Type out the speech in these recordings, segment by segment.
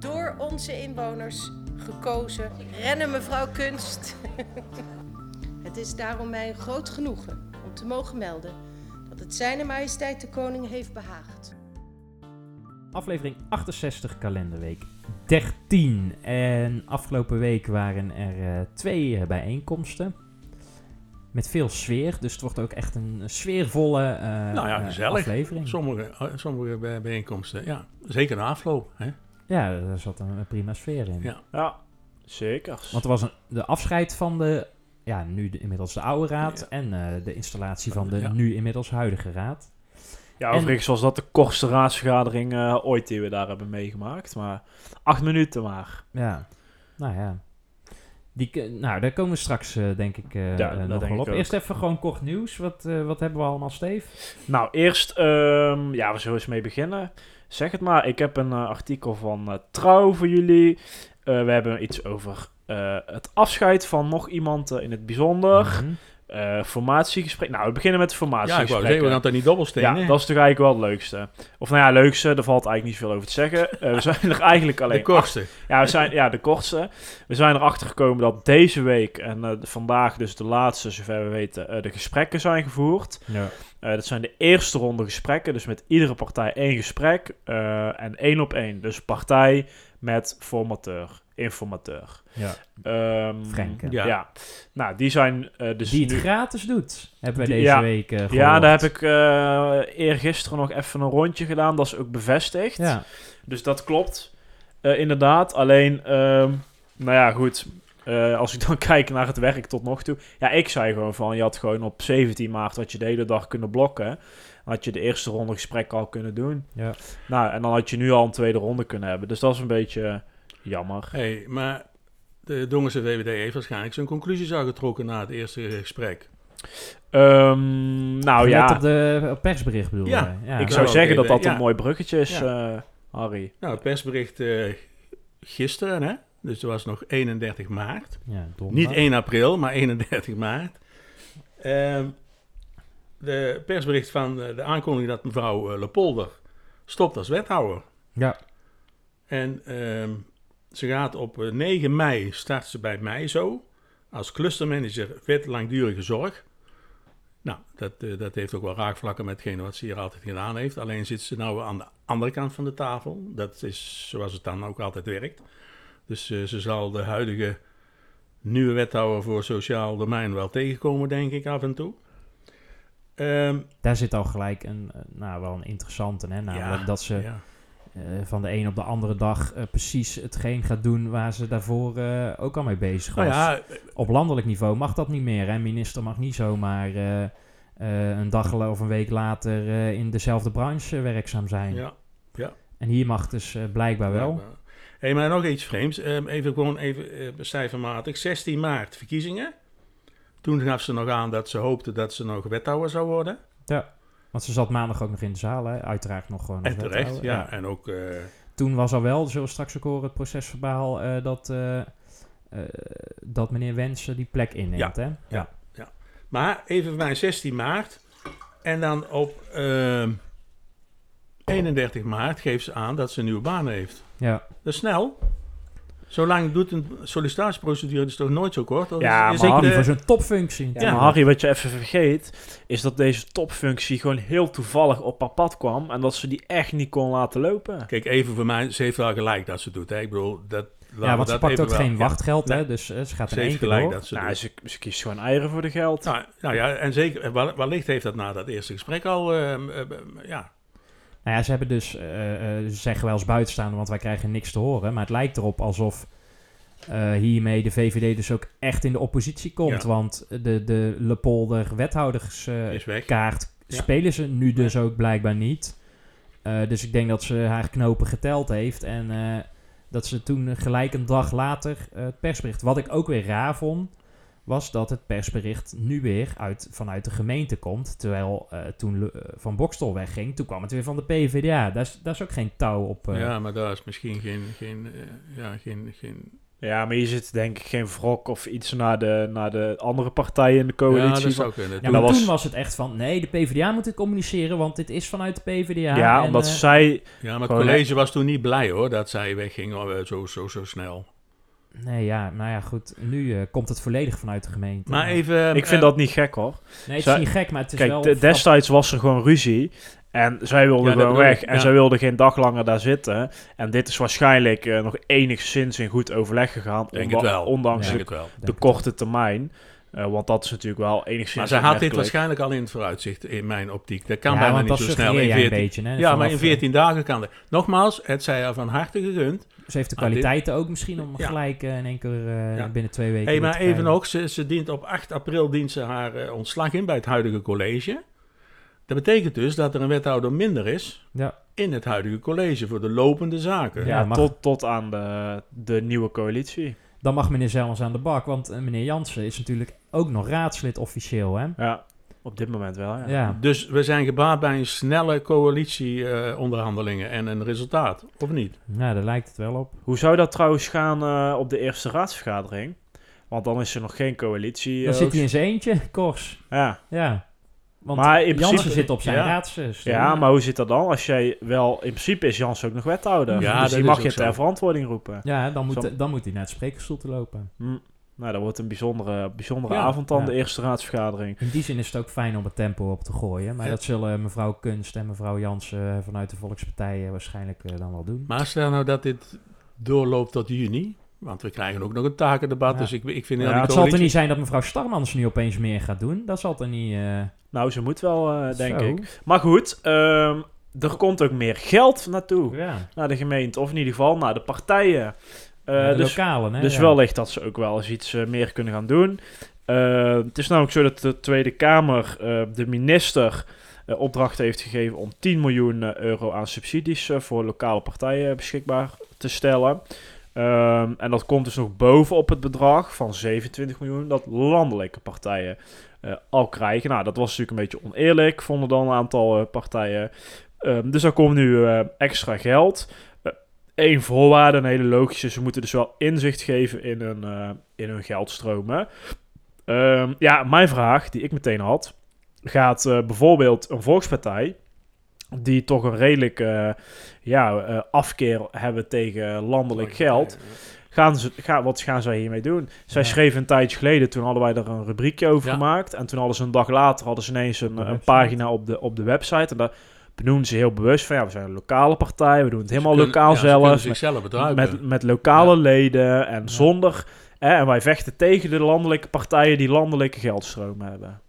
door onze inwoners gekozen. Rennen mevrouw Kunst. het is daarom mij een groot genoegen om te mogen melden dat het Zijne Majesteit de Koning heeft behaagd. Aflevering 68, kalenderweek 13. En afgelopen week waren er eh, twee eh, bijeenkomsten. Met veel sfeer, dus het wordt ook echt een sfeervolle eh, Nou ja, gezellig. aflevering. Sommige, sommige bij- bijeenkomsten, ja. Zeker de afloop. Hè? Ja, daar zat een prima sfeer in. Ja. Ja, zeker. Want er was een, de afscheid van de, ja, nu de, inmiddels de oude raad. Ja. En eh, de installatie van de nu inmiddels huidige raad. Ja, En- overigens was dat de kortste raadsvergadering eh, ooit die we daar hebben meegemaakt. Maar acht minuten maar. Ja, nou ja. Die, k- nou, daar komen we straks, eh, denk ik, eh, Ja, eh, dat nog wel op. Eerst even gewoon kort nieuws. Wat, eh, wat hebben we allemaal, Steef? Nou, eerst, ehm, ja, we zullen eens mee beginnen. Zeg het maar, ik heb een eh, artikel van eh, Trouw voor jullie. Eh, we hebben iets over het afscheid van nog iemand in het bijzonder. Mhm. Eh, formatiegesprek. Nou, we beginnen met de Ja, ik wou zeggen, we gaan niet dobbelstenen? Ja, dat is toch eigenlijk wel het leukste. Of nou ja, leukste, daar valt eigenlijk niet zoveel over te zeggen. Eh, we zijn er eigenlijk alleen de kortste. Ja, we zijn, ja, de kortste. We zijn erachter gekomen dat deze week en eh, vandaag dus de laatste, zover we weten, de gesprekken zijn gevoerd. Ja. Dat zijn de eerste ronde gesprekken, dus met iedere partij één gesprek en één op één. Dus partij met formateur, informateur. ja. Ehm, Frenke. Ja. Ja. Nou, die zijn eh, dus Die het nu... gratis doet, hebben we deze ja. week eh Ja, daar heb ik eh eergisteren nog even een rondje gedaan. Dat is ook bevestigd. Ja, Dus dat klopt, eh, inderdaad. Alleen, ehm, nou ja, goed. Eh, als ik dan kijk naar het werk tot nog toe. Ja, ik zei gewoon van, je had gewoon op 17 maart wat je de hele dag kunnen blokken. Had je de eerste ronde gesprek al kunnen doen. ja. Nou, en dan had je nu al een tweede ronde kunnen hebben. Dus dat is een beetje jammer. Hey, maar de Dongense VVD heeft waarschijnlijk zijn conclusies al getrokken na het eerste gesprek. Ehm, nou Gelet ja, op de op persbericht bedoel Ja, je? ja. ik zou zeggen dat dat ja. een mooi bruggetje is, Ja. eh, Harry. Nou, het persbericht eh, gisteren, hè? Dus dat was nog 31 maart. Ja, donderdag. Niet 1 april, maar 31 maart. Ehm, de persbericht van eh, de aankondiging dat mevrouw eh, Lepolder stopt als wethouder. Ja, En ehm, ze gaat op eh, 9 mei, start ze bij mij zo, als clustermanager wet langdurige zorg. Nou, dat, eh, dat heeft ook wel raakvlakken met hetgene wat ze hier altijd gedaan heeft. Alleen zit ze nou aan de andere kant van de tafel. Dat is zoals het dan ook altijd werkt. Dus eh, ze zal de huidige nieuwe wethouder voor sociaal domein wel tegenkomen, denk ik, af en toe. Ehm, daar zit al gelijk een, eh, nou, wel een interessante, hè? namelijk ja, dat ze ja. Eh, van de een op de andere dag eh, precies hetgeen gaat doen waar ze daarvoor eh, ook al mee bezig was. Nou ja, Op landelijk niveau mag dat niet meer. Hè? Minister mag niet zomaar een dag of een week later in dezelfde branche werkzaam zijn. ja. En hier mag dus blijkbaar wel. Blijkbaar. Hey, maar nog iets vreemds. Ehm, even gewoon even cijfermatig. 16 maart verkiezingen. Toen gaf ze nog aan dat ze hoopte dat ze nog wethouder zou worden. Ja. Want ze zat maandag ook nog in de zaal, hè? uiteraard nog gewoon. En terecht, ja. En ook... eh, Toen was al wel, zullen we straks ook horen, het procesverbaal eh, dat, eh, dat meneer Wensen die plek inneemt. Hè? Ja. maar even mij 16 maart. En dan op ehm, 31 maart geeft ze aan dat ze een nieuwe baan heeft. ja. Dat is snel. Zolang doet een sollicitatieprocedure dus toch nooit zo kort? Of Ja, is, is maar Harry de- voor zo'n topfunctie. Ja, maar Harry, wat je even vergeet, is dat deze topfunctie gewoon heel toevallig op haar pad kwam en dat ze die echt niet kon laten lopen. Kijk, even voor mij, ze heeft wel gelijk dat ze doet. Hè? Ik bedoel, dat... laten Ja, want ze dat pakt ook wel- geen ja. wachtgeld, hè? Dus eh, ze gaat Ze in één gelijk door. dat ze Nou, doet. ze, ze kiest gewoon eieren voor de geld. Nou, nou ja, en zeker, wel- wellicht heeft dat na dat eerste gesprek al, ehm, eh, ja, Nou ja, ze hebben dus, eh, eh, ze zeggen wel eens buitenstaande, want wij krijgen niks te horen. Maar het lijkt erop alsof eh, hiermee de VVD dus ook echt in de oppositie komt. Ja. Want de, de Lepolder wethouderskaart. Ja. spelen ze nu dus ook blijkbaar niet. Dus ik denk dat ze haar knopen geteld heeft. En Dat ze toen gelijk een dag later het persbericht. Wat ik ook weer raar vond, was dat het persbericht nu weer uit, vanuit de gemeente komt. Terwijl eh, toen eh, Van Bokstel wegging, toen kwam het weer van de PvdA. Daar is, daar is ook geen touw op. eh. Ja, maar daar is misschien geen, geen, ja, geen, geen Ja, maar hier zit denk ik geen wrok of iets naar de, naar de andere partijen in de Ja, coalitie. dat van- zou kunnen. Ja, Toen- maar dat was- toen was het echt van, nee, de PvdA moet het communiceren, want dit is vanuit de PvdA. Ja, en, omdat zij... ja, maar het college was toen niet blij hoor, dat zij wegging zo, zo, zo snel. Nee, ja, nou ja, goed. Nu eh, komt het volledig vanuit de gemeente. Maar even... Ik vind eh, dat niet gek hoor. Nee, het zij- is niet gek, maar het is Kijk, wel... de- destijds was er gewoon ruzie. En zij wilde Ja, gewoon weg. ik, En ja. zij wilde geen dag langer daar zitten. En dit is waarschijnlijk eh, nog enigszins in goed overleg gegaan. Denk onda- het wel. Ondanks de, het wel. De korte termijn. Eh, want dat is natuurlijk wel enigszins Maar zij had dit waarschijnlijk al in het vooruitzicht, in mijn optiek. Dat kan ja, bijna niet zo snel. In jij een 14, beetje, hè? ja, maar in eh, 14 dagen kan dat. Nogmaals, het zij haar van harte gegund. Ze heeft de dit- kwaliteiten ook misschien om Ja. gelijk eh, in één keer eh, Ja. binnen twee weken Hey, maar te even ook, ze, ze dient op 8 april dient ze haar eh, ontslag in bij het huidige college. Dat betekent dus dat er een wethouder minder is Ja. in het huidige college voor de lopende zaken. Ja, Ja, mag- tot, tot aan de, de nieuwe coalitie. Dan mag meneer Zellens aan de bak, want eh, meneer Jansen is natuurlijk ook nog raadslid officieel, hè? Ja, op dit moment wel. Ja. Ja. Dus we zijn gebaat bij een snelle coalitieonderhandelingen en een resultaat, of niet? Nou, daar lijkt het wel op. Hoe zou dat trouwens gaan eh, op de eerste raadsvergadering? Want dan is er nog geen coalitie. Dan eh, zit hij in zijn eentje, Kors. Ja. Ja. Want Maar in Jansen principe- zit op zijn ja. ja, maar hoe zit dat dan? Als jij wel... In principe is Jans ook nog wethouder. Ja, dus die mag je zo. ter verantwoording roepen. Ja, dan moet, Zo- dan moet hij naar het sprekersstoel te lopen. Hm. Nou, dat wordt een bijzondere, bijzondere Ja, avond dan, ja. de eerste raadsvergadering. In die zin is het ook fijn om het tempo op te gooien. Maar Ja. dat zullen mevrouw Kunst en mevrouw Jansen eh, vanuit de Volkspartij eh, waarschijnlijk eh, dan wel doen. Maar stel nou dat dit doorloopt tot juni, want we krijgen ook nog een takendebat, Ja. dus ik, ik vind Ja, heel die het zal toch coalitie- niet zijn dat mevrouw Starmans nu opeens meer gaat doen? Dat zal toch niet... eh, Nou, ze moet wel, eh, denk zo? ik. Maar goed, ehm, er komt ook meer geld naartoe. Ja, Naar de gemeente, of in ieder geval naar de partijen. Ja, de dus lokalen, hè? Dus ja. wellicht dat ze ook wel eens iets eh, meer kunnen gaan doen. Eh, het is namelijk zo dat de Tweede Kamer de minister opdracht heeft gegeven om 10 miljoen euro aan subsidies voor lokale partijen beschikbaar te stellen. Ehm, en dat komt dus nog bovenop het bedrag van 27 miljoen dat landelijke partijen al krijgen. Nou, dat was natuurlijk een beetje oneerlijk, vonden dan een aantal eh, partijen. Ehm, dus daar komt nu eh, extra geld. Eén voorwaarde, een hele logische, ze moeten dus wel inzicht geven in hun, eh, in hun geldstromen. Ehm, ja, mijn vraag die ik meteen had, gaat eh, bijvoorbeeld een volkspartij, die toch een redelijk eh, ja, eh, afkeer hebben tegen landelijk geld, gaan ze, gaan, wat gaan zij hiermee doen? Zij Ja. schreven een tijdje geleden, toen hadden wij er een rubriekje over Ja. gemaakt, en toen hadden ze een dag later hadden ze ineens een, pagina op de, op de website, en daar benoemen ze heel bewust van, ja, we zijn een lokale partij, we doen het helemaal kunnen- lokaal ja, zelf, zichzelf bedruipen. met, met lokale leden en zonder. Hè, en wij vechten tegen de landelijke partijen die landelijke geldstromen hebben.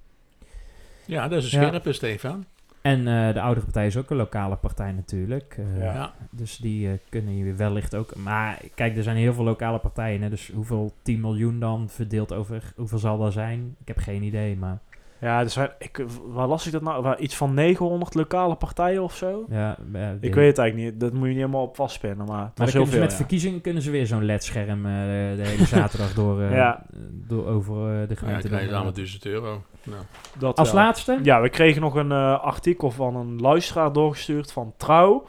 ja, dat is een scherpe, Stefan. En eh, de oudere partij is ook een lokale partij natuurlijk. eh, Ja. Dus die eh, kunnen hier wellicht ook... Maar kijk, er zijn heel veel lokale partijen. Hè, dus hoeveel 10 miljoen dan verdeeld over... Hoeveel zal dat zijn? Ik heb geen idee, maar... Ja, er zijn, ik, waar las ik dat nou? Waar, iets van 900 lokale partijen of zo? Ja, Ik weet het eigenlijk niet. Dat moet je niet helemaal op vastpinnen. Maar Maar dan ze met ja. verkiezingen kunnen ze weer zo'n ledscherm eh, de hele zaterdag door, eh, Ja. door over eh, de Ja, gemeente. krijg je dan, allemaal eh. 1000 euro. Nou. Dat Als wel. laatste? Ja, we kregen nog een eh, artikel van een luisteraar doorgestuurd van Trouw.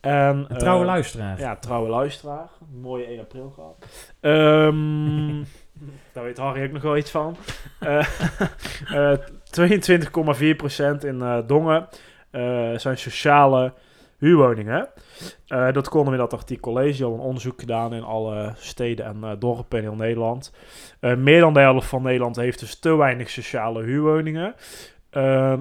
En, Een trouwe luisteraar. Ja, trouwe luisteraar. Een mooie 1 april gehad. Ehm daar weet Harry ook nog wel iets van. Eh eh 22,4% in eh, Dongen eh, zijn sociale huurwoningen. Eh, dat konden we in dat artikel lezen. Had een onderzoek gedaan in alle steden en eh, dorpen in heel Nederland. Eh, meer dan de helft van Nederland heeft dus te weinig sociale huurwoningen.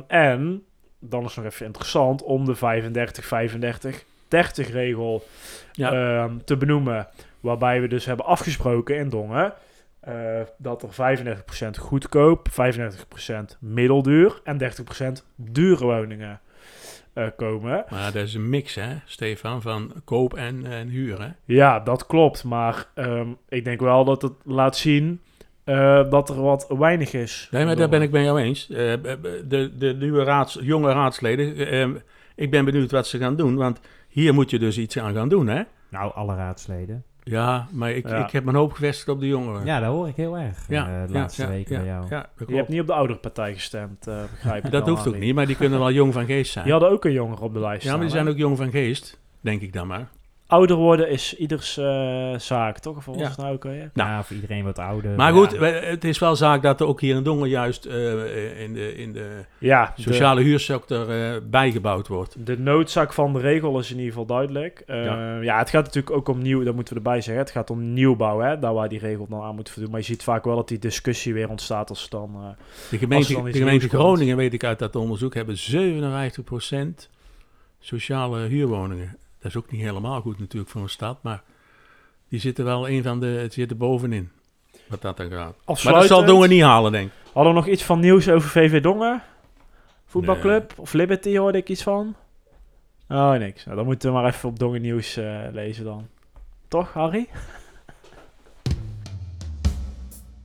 En, dan is nog even interessant, om de 35, 35, 30 regel Ja. ehm, te benoemen. Waarbij we dus hebben afgesproken in Dongen eh, dat er 35% goedkoop, 35% middelduur en 30% dure woningen eh, komen. Maar dat is een mix, hè, Stefan, van koop en, en huur, hè? Ja, dat klopt. Maar ehm, ik denk wel dat het laat zien eh, dat er wat weinig is. Nee, maar daar ben ik met jou eens. Eh, de, de nieuwe raads, jonge raadsleden, eh, ik ben benieuwd wat ze gaan doen. Want hier moet je dus iets aan gaan doen, hè? Nou, alle raadsleden. Ja, maar ik, Ja. ik heb mijn hoop gevestigd op de jongeren. Ja, dat hoor ik heel erg Ja, eh, de ja, laatste ja, weken ja, bij jou. Je hebt niet op de oudere partij gestemd, eh begrijp ik Dat hoeft ook niet, maar die kunnen wel jong van geest zijn. Die hadden ook een jongere op de lijst Ja, maar die zijn ook jong van geest, denk ik dan maar. Ouder worden is ieders eh, zaak, toch? Was Ja. nou ook? Nou. Ja, voor iedereen wat ouder. Maar goed, het is wel zaak dat er ook hier in Dongen juist eh, in, de, in de Ja, de- sociale huursector eh, bijgebouwd wordt. De noodzaak van de regel is in ieder geval duidelijk. Eh, Ja. ja. het gaat natuurlijk ook om nieuw, dat moeten we erbij zeggen. Het gaat om nieuwbouw, hè, daar waar die regel dan aan moet voldoen. Maar je ziet vaak wel dat die discussie weer ontstaat als het dan... eh, De gemeente, dan de gemeente. Groningen, weet ik uit dat onderzoek, hebben 57% sociale huurwoningen. Dat is ook niet helemaal goed natuurlijk voor een stad, maar die zitten wel een van de, het zit er bovenin. Wat dat dan gaat. Maar dat zal Dongen niet halen, denk ik. Hadden we nog iets van nieuws over VV Dongen? Voetbalclub of Liberty hoorde ik iets van? Oh, niks. Nou, dan moeten we maar even op Dongen Nieuws eh, lezen dan. Toch, Harry?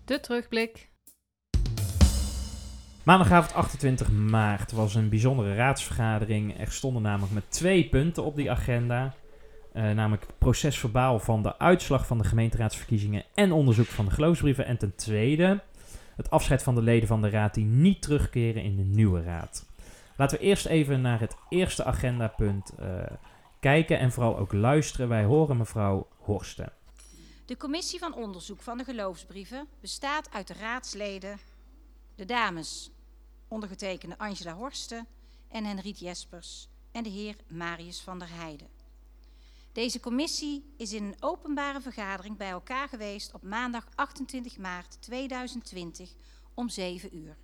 De terugblik. Maandagavond 28 maart was een bijzondere raadsvergadering. Er stonden namelijk met twee punten op die agenda. Eh, namelijk het procesverbaal van de uitslag van de gemeenteraadsverkiezingen en onderzoek van de geloofsbrieven. En ten tweede het afscheid van de leden van de raad die niet terugkeren in de nieuwe raad. Laten we eerst even naar het eerste agendapunt eh, kijken en vooral ook luisteren. Wij horen mevrouw Horsten. De commissie van onderzoek van de geloofsbrieven bestaat uit de raadsleden, de dames, ondergetekende Angela Horsten en Henriet Jespers en de heer Marius van der Heijden. Deze commissie is in een openbare vergadering bij elkaar geweest op maandag 28 maart 2020 om 7 uur.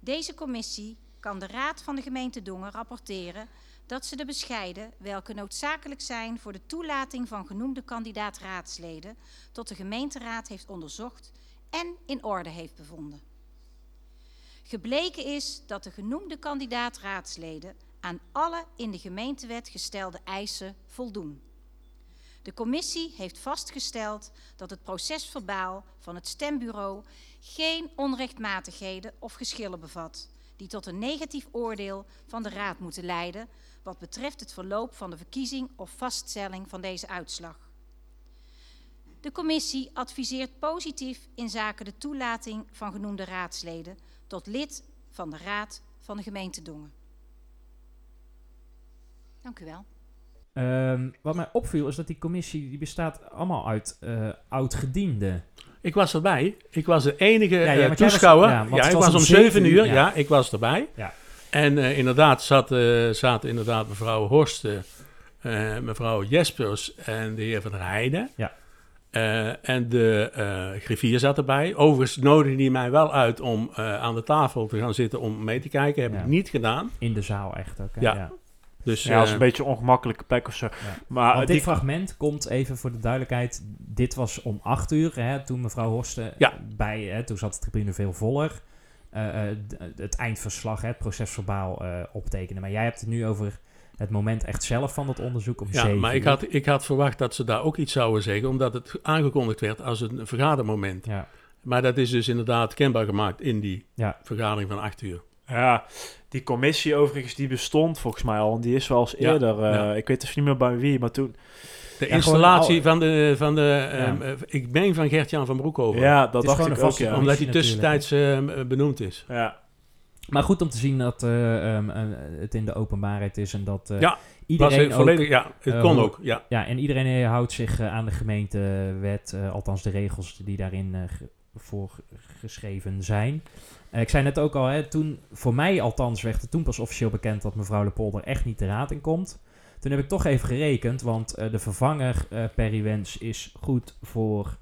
Deze commissie kan de Raad van de gemeente Dongen rapporteren dat ze de bescheiden, welke noodzakelijk zijn voor de toelating van genoemde kandidaat-raadsleden, tot de gemeenteraad heeft onderzocht en in orde heeft bevonden. Gebleken is dat de genoemde kandidaat-raadsleden aan alle in de gemeentewet gestelde eisen voldoen. De commissie heeft vastgesteld dat het procesverbaal van het stembureau geen onrechtmatigheden of geschillen bevat, die tot een negatief oordeel van de raad moeten leiden wat betreft het verloop van de verkiezing of vaststelling van deze uitslag. De commissie adviseert positief in zaken de toelating van genoemde raadsleden tot lid van de Raad van de gemeente Dongen. Dank u wel. Ehm, wat mij opviel is dat die commissie die bestaat allemaal uit eh oud-gedienden. Ik was erbij. Ik was de enige Ja, ja, eh, was- toeschouwer. ja, Ja, want het ik was was om om 7 zeven uur. uur, Ja. ja. ik was erbij. Ja. En eh, inderdaad zat, eh, zaten inderdaad mevrouw Horsten, eh, mevrouw Jespers en de heer Van der Heijden. Ja. Eh, en de eh, griffier zat erbij. Overigens nodigde hij mij wel uit om eh, aan de tafel te gaan zitten om mee te kijken. Heb Ja. ik niet gedaan. In de zaal echt ook. hè? Ja. Dus Ja, dat is eh, een beetje een ongemakkelijke plek of zo. Ja. Maar Want die, dit fragment komt even voor de duidelijkheid. Dit was om acht uur, hè, toen mevrouw Horsten Ja. bij, hè, toen zat de tribune veel voller. eh, eh, het eindverslag, hè, het procesverbaal eh optekenen. Maar jij hebt het nu over het moment echt zelf van het onderzoek om Ja, zeven maar ik had, ik had verwacht dat ze daar ook iets zouden zeggen, omdat het aangekondigd werd als een vergadermoment. Ja, Maar dat is dus inderdaad kenbaar gemaakt in die Ja. vergadering van acht uur. ja, die commissie overigens, die bestond volgens mij al. En die is wel eens Ja, eerder, eh, ik weet dus niet meer bij wie, maar toen... De Ja, installatie gewoon van de, van de ehm, eh, ik ben van Gert-Jan van Broekhoven. Ja, dat dacht ik ook, ja. omdat hij tussentijds ehm, benoemd is. ja. Maar goed om te zien dat eh, ehm, eh, het in de openbaarheid is en dat eh, Ja, iedereen ook volledig, ja, het kon ook. Ja. Ja, en iedereen houdt zich aan de gemeentewet, althans de regels die daarin eh, ge- voor geschreven zijn. Ik zei net ook al, hè, toen, voor mij althans werd het toen pas officieel bekend dat mevrouw Lepolder echt niet de raad in komt. Toen heb ik toch even gerekend, want de vervanger Perry Wens is goed voor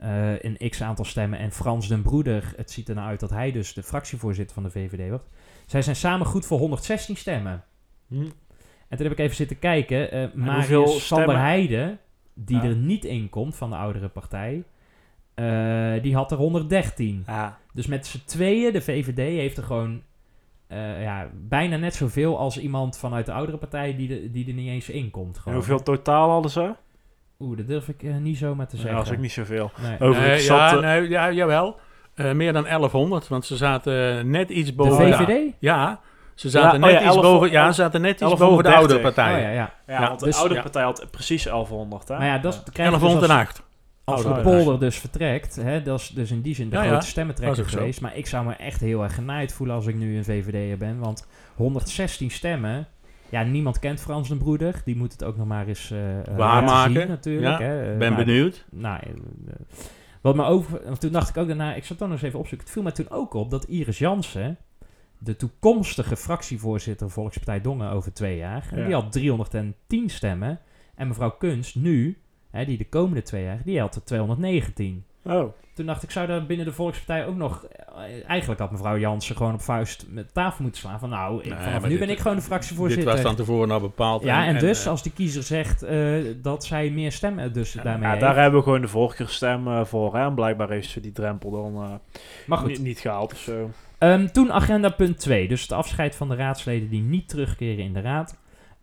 eh, een x aantal stemmen. En Frans den Broeder, het ziet er nou uit dat hij dus de fractievoorzitter van de VVD wordt. Zij zijn samen goed voor 116 stemmen. Hm. En toen heb ik even zitten kijken. hoeveel Marius van der stemmen? Heijden, die Ja. er niet in komt van de oudere partij, eh, die had er 113. Ja. Dus met z'n tweeën, de VVD heeft er gewoon ja, bijna net zoveel als iemand vanuit de oudere partij die, de, die er niet eens in komt. En hoeveel totaal hadden ze? Oeh, dat durf ik eh, niet zomaar te Ja, zeggen. dat is ook niet zoveel. Nee. Overigens Eh, ja, zat... eh, nee, ja, jawel. Eh, meer dan 1100, want ze zaten net iets De boven. VVD? Ja, Ze zaten Ja, net oh ja, iets 11 boven, ja, ze zaten net iets 1130. boven de oude Oh, partij. ja, ja. Ja, Ja, want de dus- oude partij had precies 1100, hè? Maar ja, dat krijg je dus 1108. als, als Oh, de polder dus vertrekt. Hè, dat is dus in die zin de Ja, ja. grote stemmentrekker geweest. Maar ik zou me echt heel erg genaaid voelen als ik nu een VVD'er ben. Want 116 stemmen... Ja, niemand kent Frans de Broeder. Die moet het ook nog maar eens eh, Waarmaken. natuurlijk. Ja, hè. Eh, Ben nou, benieuwd. Nou, wat me over... want Toen dacht ik ook daarna... Ik zat dan nog eens even opzoeken. Het viel mij toen ook op dat Iris Jansen... De toekomstige fractievoorzitter Volkspartij Dongen over twee jaar... Ja. Die had 310 stemmen. En mevrouw Kunst nu... Hè, die de komende twee jaar... Die had er 219. Oh, Toen dacht ik, zou daar binnen de Volkspartij ook nog... eh, Eigenlijk had mevrouw Jansen gewoon op vuist met tafel moeten slaan. Van nou, ik- Nee, vanaf nu dit- ben ik gewoon de Dit fractievoorzitter. was van tevoren al bepaald. ja, en, dus eh, als die kiezer zegt eh, dat zij meer stemmen dus daarmee ja, heeft. daar hebben we gewoon de voorkeurstem voor. Hè? En blijkbaar heeft ze die drempel dan Maar goed, niet, niet gehaald of zo. Ehm, toen agenda punt 2, dus het afscheid van de raadsleden die niet terugkeren in de raad.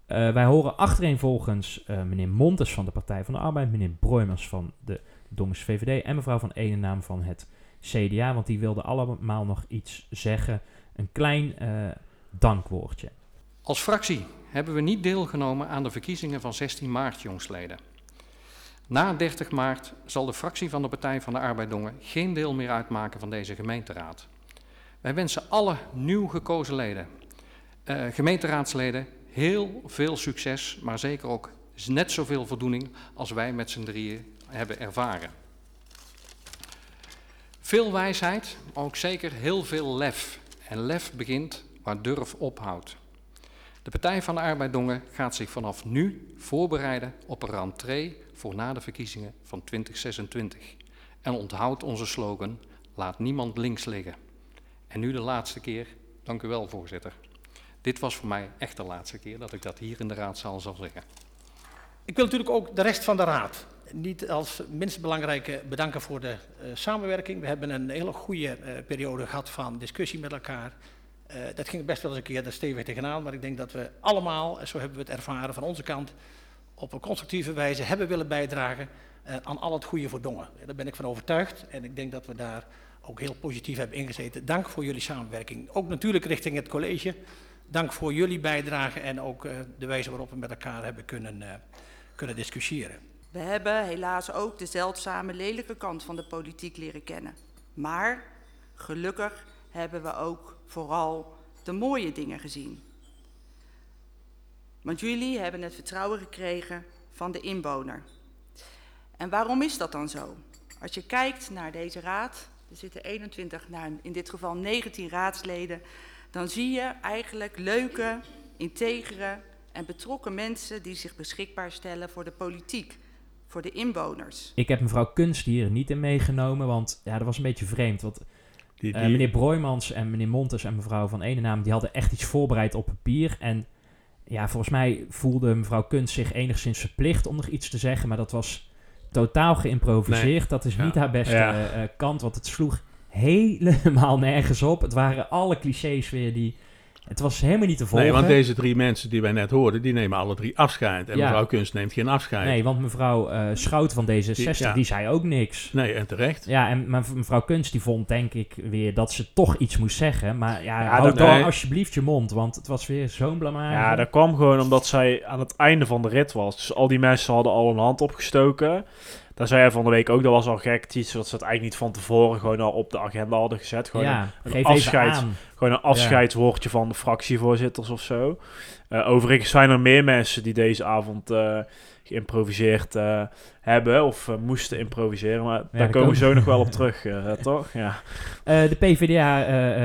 Wij horen achtereenvolgens eh meneer Montes van de Partij van de Arbeid, meneer Broijmers van de Dongens VVD en mevrouw van Enenaam van het CDA, want die wilden allemaal nog iets zeggen. Een klein eh, dankwoordje. Als fractie hebben we niet deelgenomen aan de verkiezingen van 16 maart, jongsleden. Na 30 maart zal de fractie van de Partij van de Arbeid Dongen geen deel meer uitmaken van deze gemeenteraad. Wij wensen alle nieuw gekozen leden, eh, gemeenteraadsleden, heel veel succes, maar zeker ook net zoveel voldoening als wij met z'n drieën hebben ervaren. Veel wijsheid, maar ook zeker heel veel lef. En lef begint waar durf ophoudt. De Partij van de Arbeid Dongen gaat zich vanaf nu voorbereiden op een rentree voor na de verkiezingen van 2026. En onthoudt onze slogan, laat niemand links liggen. En nu de laatste keer, dank u wel voorzitter. Dit was voor mij echt de laatste keer dat ik dat hier in de raadzaal zal zeggen. Ik wil natuurlijk ook de rest van de raad niet als minst belangrijke bedanken voor de eh, samenwerking. We hebben een hele goede eh, periode gehad van discussie met elkaar. Eh, dat ging best wel eens een keer er stevig tegenaan, maar ik denk dat we allemaal, en zo hebben we het ervaren van onze kant, op een constructieve wijze hebben willen bijdragen aan al het goede voor Dongen. Daar ben ik van overtuigd en ik denk dat we daar ook heel positief hebben ingezeten. Dank voor jullie samenwerking. Ook natuurlijk richting het college. Dank voor jullie bijdrage en ook de wijze waarop we met elkaar hebben kunnen, kunnen discussiëren. We hebben helaas ook de zeldzame lelijke kant van de politiek leren kennen. Maar gelukkig hebben we ook vooral de mooie dingen gezien. Want jullie hebben het vertrouwen gekregen van de inwoner. En waarom is dat dan zo? Als je kijkt naar deze raad, er zitten 21, nou in dit geval 19 raadsleden, dan zie je eigenlijk leuke, integere en betrokken mensen die zich beschikbaar stellen voor de politiek, voor de inwoners. Ik heb mevrouw Kunst hier niet in meegenomen, want ja, dat was een beetje vreemd. Want Die, Eh, die- meneer Broijmans en meneer Montes en mevrouw van Enenaam, die hadden echt iets voorbereid op papier. En ja, volgens mij voelde mevrouw Kunst zich enigszins verplicht om nog iets te zeggen. Maar dat was totaal geïmproviseerd. Dat is Ja. niet haar beste Ja. eh, kant, want het sloeg helemaal nergens op. Het waren alle clichés weer die... Het was helemaal niet te volgen. nee, want deze drie mensen die wij net hoorden, die nemen alle drie afscheid. En Ja. mevrouw Kunst neemt geen afscheid. Nee, want mevrouw eh Schout van D66, die, zei ook niks. Nee, en terecht. Ja, en mev- mevrouw Kunst die vond denk ik weer dat ze toch iets moest zeggen. Maar ja, Ja, houd dan nee. alsjeblieft je mond, want het was weer zo'n blamage. Ja, dat kwam gewoon omdat zij aan het einde van de rit was. Dus al die mensen hadden al een hand opgestoken. Daar zei hij van de week ook, dat was al gek. Iets wat ze het eigenlijk niet van tevoren gewoon al op de agenda hadden gezet. Gewoon, een, ja, een afscheid. gewoon een afscheidswoordje van de fractievoorzitters of zo. Eh, overigens zijn er meer mensen die deze avond eh, geïmproviseerd eh, hebben of moesten improviseren. Maar daar daar komen we zo nog wel op terug, eh, toch? Ja. Eh, de PvdA,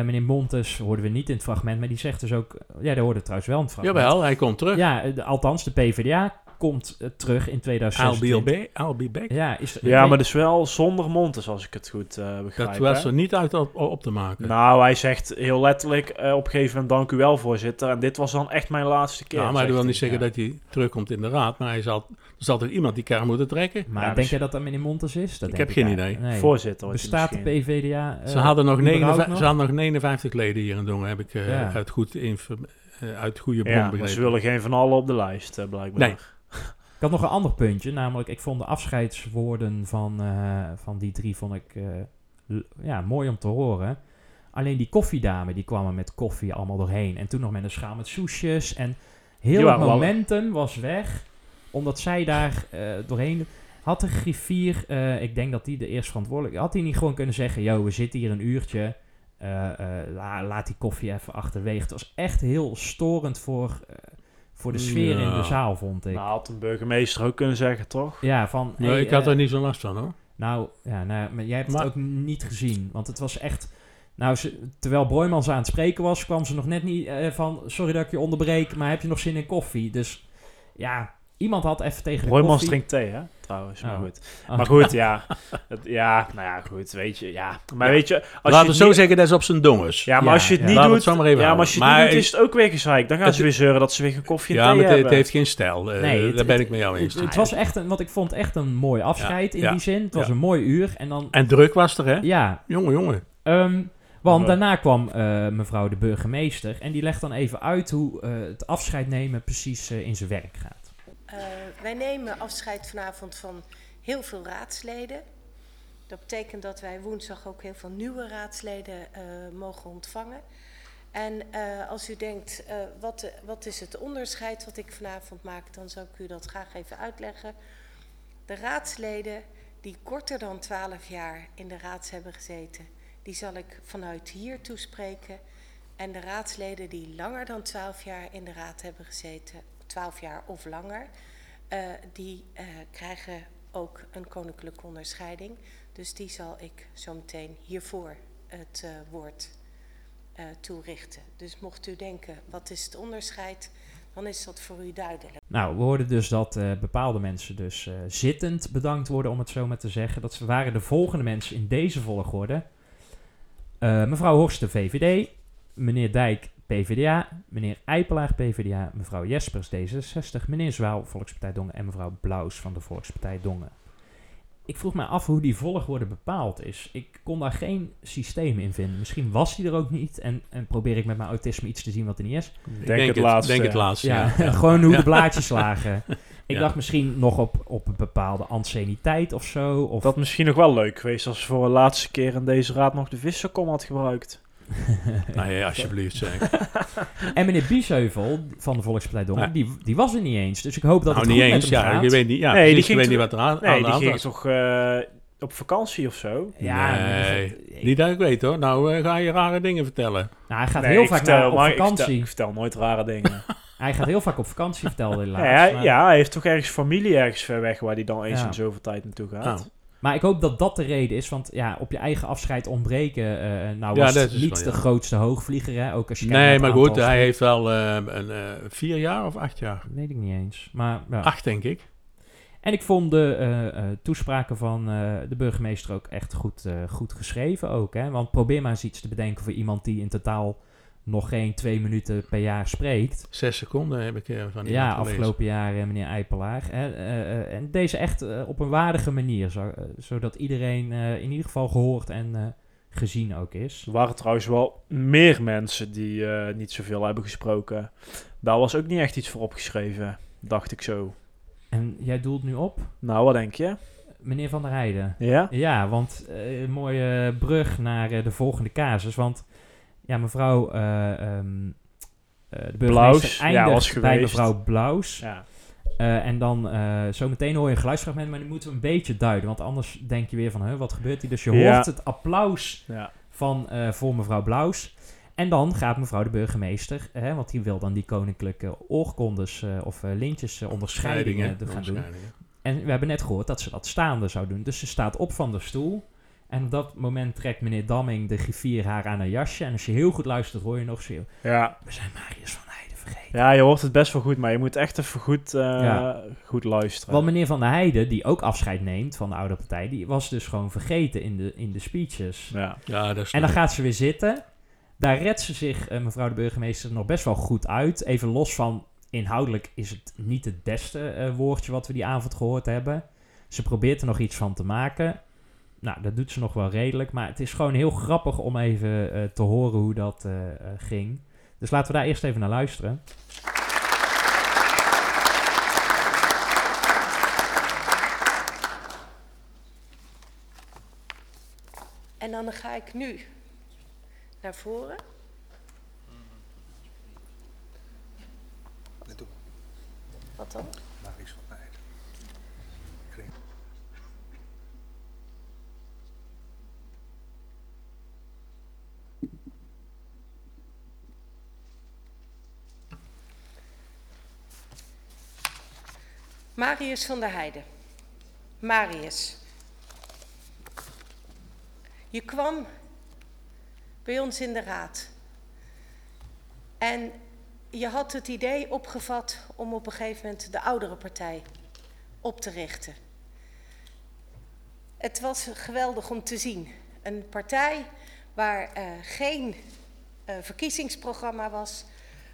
meneer Montes, hoorden we niet in het fragment, maar die zegt dus ook... Ja, daar hoorde trouwens wel in het fragment. Jawel, hij komt terug. Ja, de- althans, de PvdA komt eh, terug in I'll 2016. be, ba- I'll be back. Ja, is, ja, maar dus wel zonder Montes, als ik het goed eh begrijp. Dat was hè? er niet uit op, op te maken. Nou, hij zegt heel letterlijk eh, op een gegeven moment dank u wel, voorzitter. En dit was dan echt mijn laatste keer. ja, maar dat wil niet zeggen Ja. dat hij terugkomt in de raad. Maar hij zal, er zal toch iemand die kar moeten trekken? Maar Ja, denk dus- jij dat dat meneer Montes is? Dat Ik denk heb geen idee. Nee. Voorzitter. Bestaat de. PvdA ze, hadden nog überhaupt 59, nog? ze hadden nog 59 leden hier in Dongen, heb ik eh, Ja. uit, goed inf- eh, uit goede bron Ja, begrepen. ze willen geen van allen op de lijst, blijkbaar. Nee. Ik had nog een ander puntje, namelijk ik vond de afscheidswoorden van, eh, van die drie vond ik, eh, ja, mooi om te horen. Alleen die koffiedame, die kwam er met koffie allemaal doorheen. En toen nog met een schaal met soesjes. En heel het wel- momentum was weg. Omdat zij daar eh, doorheen... Had de griffier, ik denk dat die de eerst verantwoordelijk... Had hij niet gewoon kunnen zeggen... Yo, we zitten hier een uurtje. la- laat die koffie even achterwege. Het was echt heel storend voor, voor de sfeer in de zaal, vond ik. Nou, had een burgemeester ook kunnen zeggen, toch? ja, van... Nee, hey, ik had eh, er niet zo last van hoor. nou, ja, nou, maar jij hebt Maar- het ook niet gezien. Want het was echt... Nou, ze, terwijl Boymans aan het spreken was, kwam ze nog net niet eh, van... Sorry dat ik je onderbreek, maar heb je nog zin in koffie? Dus ja, iemand had even tegen de koffie... drinkt thee, hè? Trouwens, maar Oh. goed. Oh. Maar goed, ja. Het, ja, nou ja, goed, weet je. Ja. Maar Ja. weet je, als Laten je we zo niet- zeggen, dat is op zijn dongers. Ja, maar Ja, als je het ja. niet Laten we doet... het zo maar even ja, maar als je het Maar niet doet, is het ook weer gezeik. Dan gaan Het- ze weer zeuren dat ze weer een koffie en Ja, thee maar het, heeft geen stijl. Eh, Nee, het- daar ben ik met jou eens. Het, het was echt een, wat ik vond echt een mooi afscheid in ja, die zin. Het was ja. een mooi uur. En dan, En druk was er, hè? ja, Jongen, jongen. Ehm, want daarna kwam eh, mevrouw de burgemeester en die legt dan even uit hoe eh, het afscheid nemen precies eh, in zijn werk gaat. Wij nemen afscheid vanavond van heel veel raadsleden. Dat betekent dat wij woensdag ook heel veel nieuwe raadsleden eh, mogen ontvangen. En eh, als u denkt, eh, wat, wat is het onderscheid wat ik vanavond maak, dan zou ik u dat graag even uitleggen. De raadsleden die korter dan 12 jaar in de raad hebben gezeten, die zal ik vanuit hier toespreken. En de raadsleden die langer dan 12 jaar in de raad hebben gezeten, 12 jaar of langer, die eh, krijgen ook een koninklijke onderscheiding. Dus die zal ik zo meteen hiervoor het eh, woord eh, toerichten. Dus mocht u denken, wat is het onderscheid, dan is dat voor u duidelijk. Nou, we hoorden dus dat eh, bepaalde mensen dus eh, zittend bedankt worden, om het zo maar te zeggen. Dat waren de volgende mensen in deze volgorde. Eh, mevrouw Horsten, VVD. Meneer Dijk, PvdA. Meneer Eipelaar, PvdA. Mevrouw Jespers, D66. Meneer Zwaal, Volkspartij Dongen. En mevrouw Blaus van de Volkspartij Dongen. Ik vroeg me af hoe die volgorde bepaald is. Ik kon daar geen systeem in vinden. Misschien was die er ook niet. En, en probeer ik met mijn autisme iets te zien wat er niet is. Ik Denk het laatste, Denk het ja. laatste, Ja, ja. gewoon hoe Ja. de blaadjes lagen. Ik Ja. dacht misschien nog op, op een bepaalde anciëniteit of zo. Of, Dat misschien nog wel leuk geweest als ze voor de laatste keer in deze raad nog de vissenkom had gebruikt. Nou ja, alsjeblieft zeg. en meneer Biesheuvel van de Volkspartij Dongen, Ja. die, die was er niet eens. Dus ik hoop dat nou, het niet goed eens. met hem Ja, gaat. je weet niet, ja, Nee, die precies, ging weet niet toch- wat er aan, Nee, aan die ging was. toch eh, op vakantie of zo? Ja, Nee, ik- niet dat ik weet hoor. Nou eh, ga je rare dingen vertellen. Nou, hij gaat Nee, heel vaak vertel, naar, op maar ik vertel- vakantie. Ik vertel, nooit rare dingen. Hij gaat heel vaak op vakantie, vertelde hij ja, laatst. hij, maar, ja, hij heeft toch ergens familie ergens ver weg waar hij dan eens Ja. in zoveel tijd naartoe gaat. Nou, maar ik hoop dat dat de reden is. Want ja, op je eigen afscheid ontbreken. eh, nou Ja, was dat het niet wel, de ja. grootste hoogvlieger. Hè? Ook als je nee, maar goed, hij heeft wel eh, een, eh, vier jaar of acht jaar? Weet ik niet eens. Maar, ja. Acht, denk ik. En ik vond de eh, eh, toespraken van eh, de burgemeester ook echt goed, eh, goed geschreven ook. Hè? Want probeer maar eens iets te bedenken voor iemand die in totaal nog geen twee minuten per jaar spreekt. Zes seconden heb ik eh, van Ja, iemand gelezen. afgelopen jaar eh, meneer Eipelaar. Hè? Eh, en deze echt op een waardige manier, zo, zodat iedereen eh, in ieder geval gehoord en eh, gezien ook is. Er waren trouwens wel meer mensen die eh, niet zoveel hebben gesproken. Daar was ook niet echt iets voor opgeschreven, dacht ik zo. En jij doelt nu op, Nou, wat denk je? meneer Van der Heijden. Ja? Ja, want een mooie brug naar de volgende casus. Want ja, mevrouw eh, de burgemeester Blaus, ja, eindigt was bij mevrouw Blaus. Ja. Eh, en dan eh zometeen hoor je een geluidsfragment, maar die moeten we een beetje duiden. Want anders denk je weer van, huh, wat gebeurt hier? Dus je Ja. hoort het applaus ja. van, voor mevrouw Blaus. En dan gaat mevrouw de burgemeester, hè, want die wil dan die koninklijke oorkondes of lintjes onderscheidingen gaan doen. En we hebben net gehoord dat ze dat staande zou doen. Dus ze staat op van de stoel. En op dat moment trekt meneer Damming de griffier haar aan haar jasje. En als je heel goed luistert, hoor je nog zo... Ja. We zijn Marius van Heijden vergeten. ja, je hoort het best wel goed, maar je moet echt even goed, eh, Ja. goed luisteren. Want meneer Van der Heijden, die ook afscheid neemt van de oude partij... die was dus gewoon vergeten in de, in de speeches. Ja. Ja, dat is En dan gaat ze weer zitten. Daar redt ze zich, eh, mevrouw de burgemeester, nog best wel goed uit. Even los van, inhoudelijk is het niet het beste eh, woordje wat we die avond gehoord hebben. Ze probeert er nog iets van te maken. Nou, dat doet ze nog wel redelijk. Maar het is gewoon heel grappig om even eh, te horen hoe dat eh, eh, ging. Dus laten we daar eerst even naar luisteren. En dan ga ik nu naar voren. Wat dan? Marius van der Heijden. Marius. Je kwam bij ons in de raad. En je had het idee opgevat om op een gegeven moment de oudere partij op te richten. Het was geweldig om te zien. Een partij waar uh, geen uh, verkiezingsprogramma was.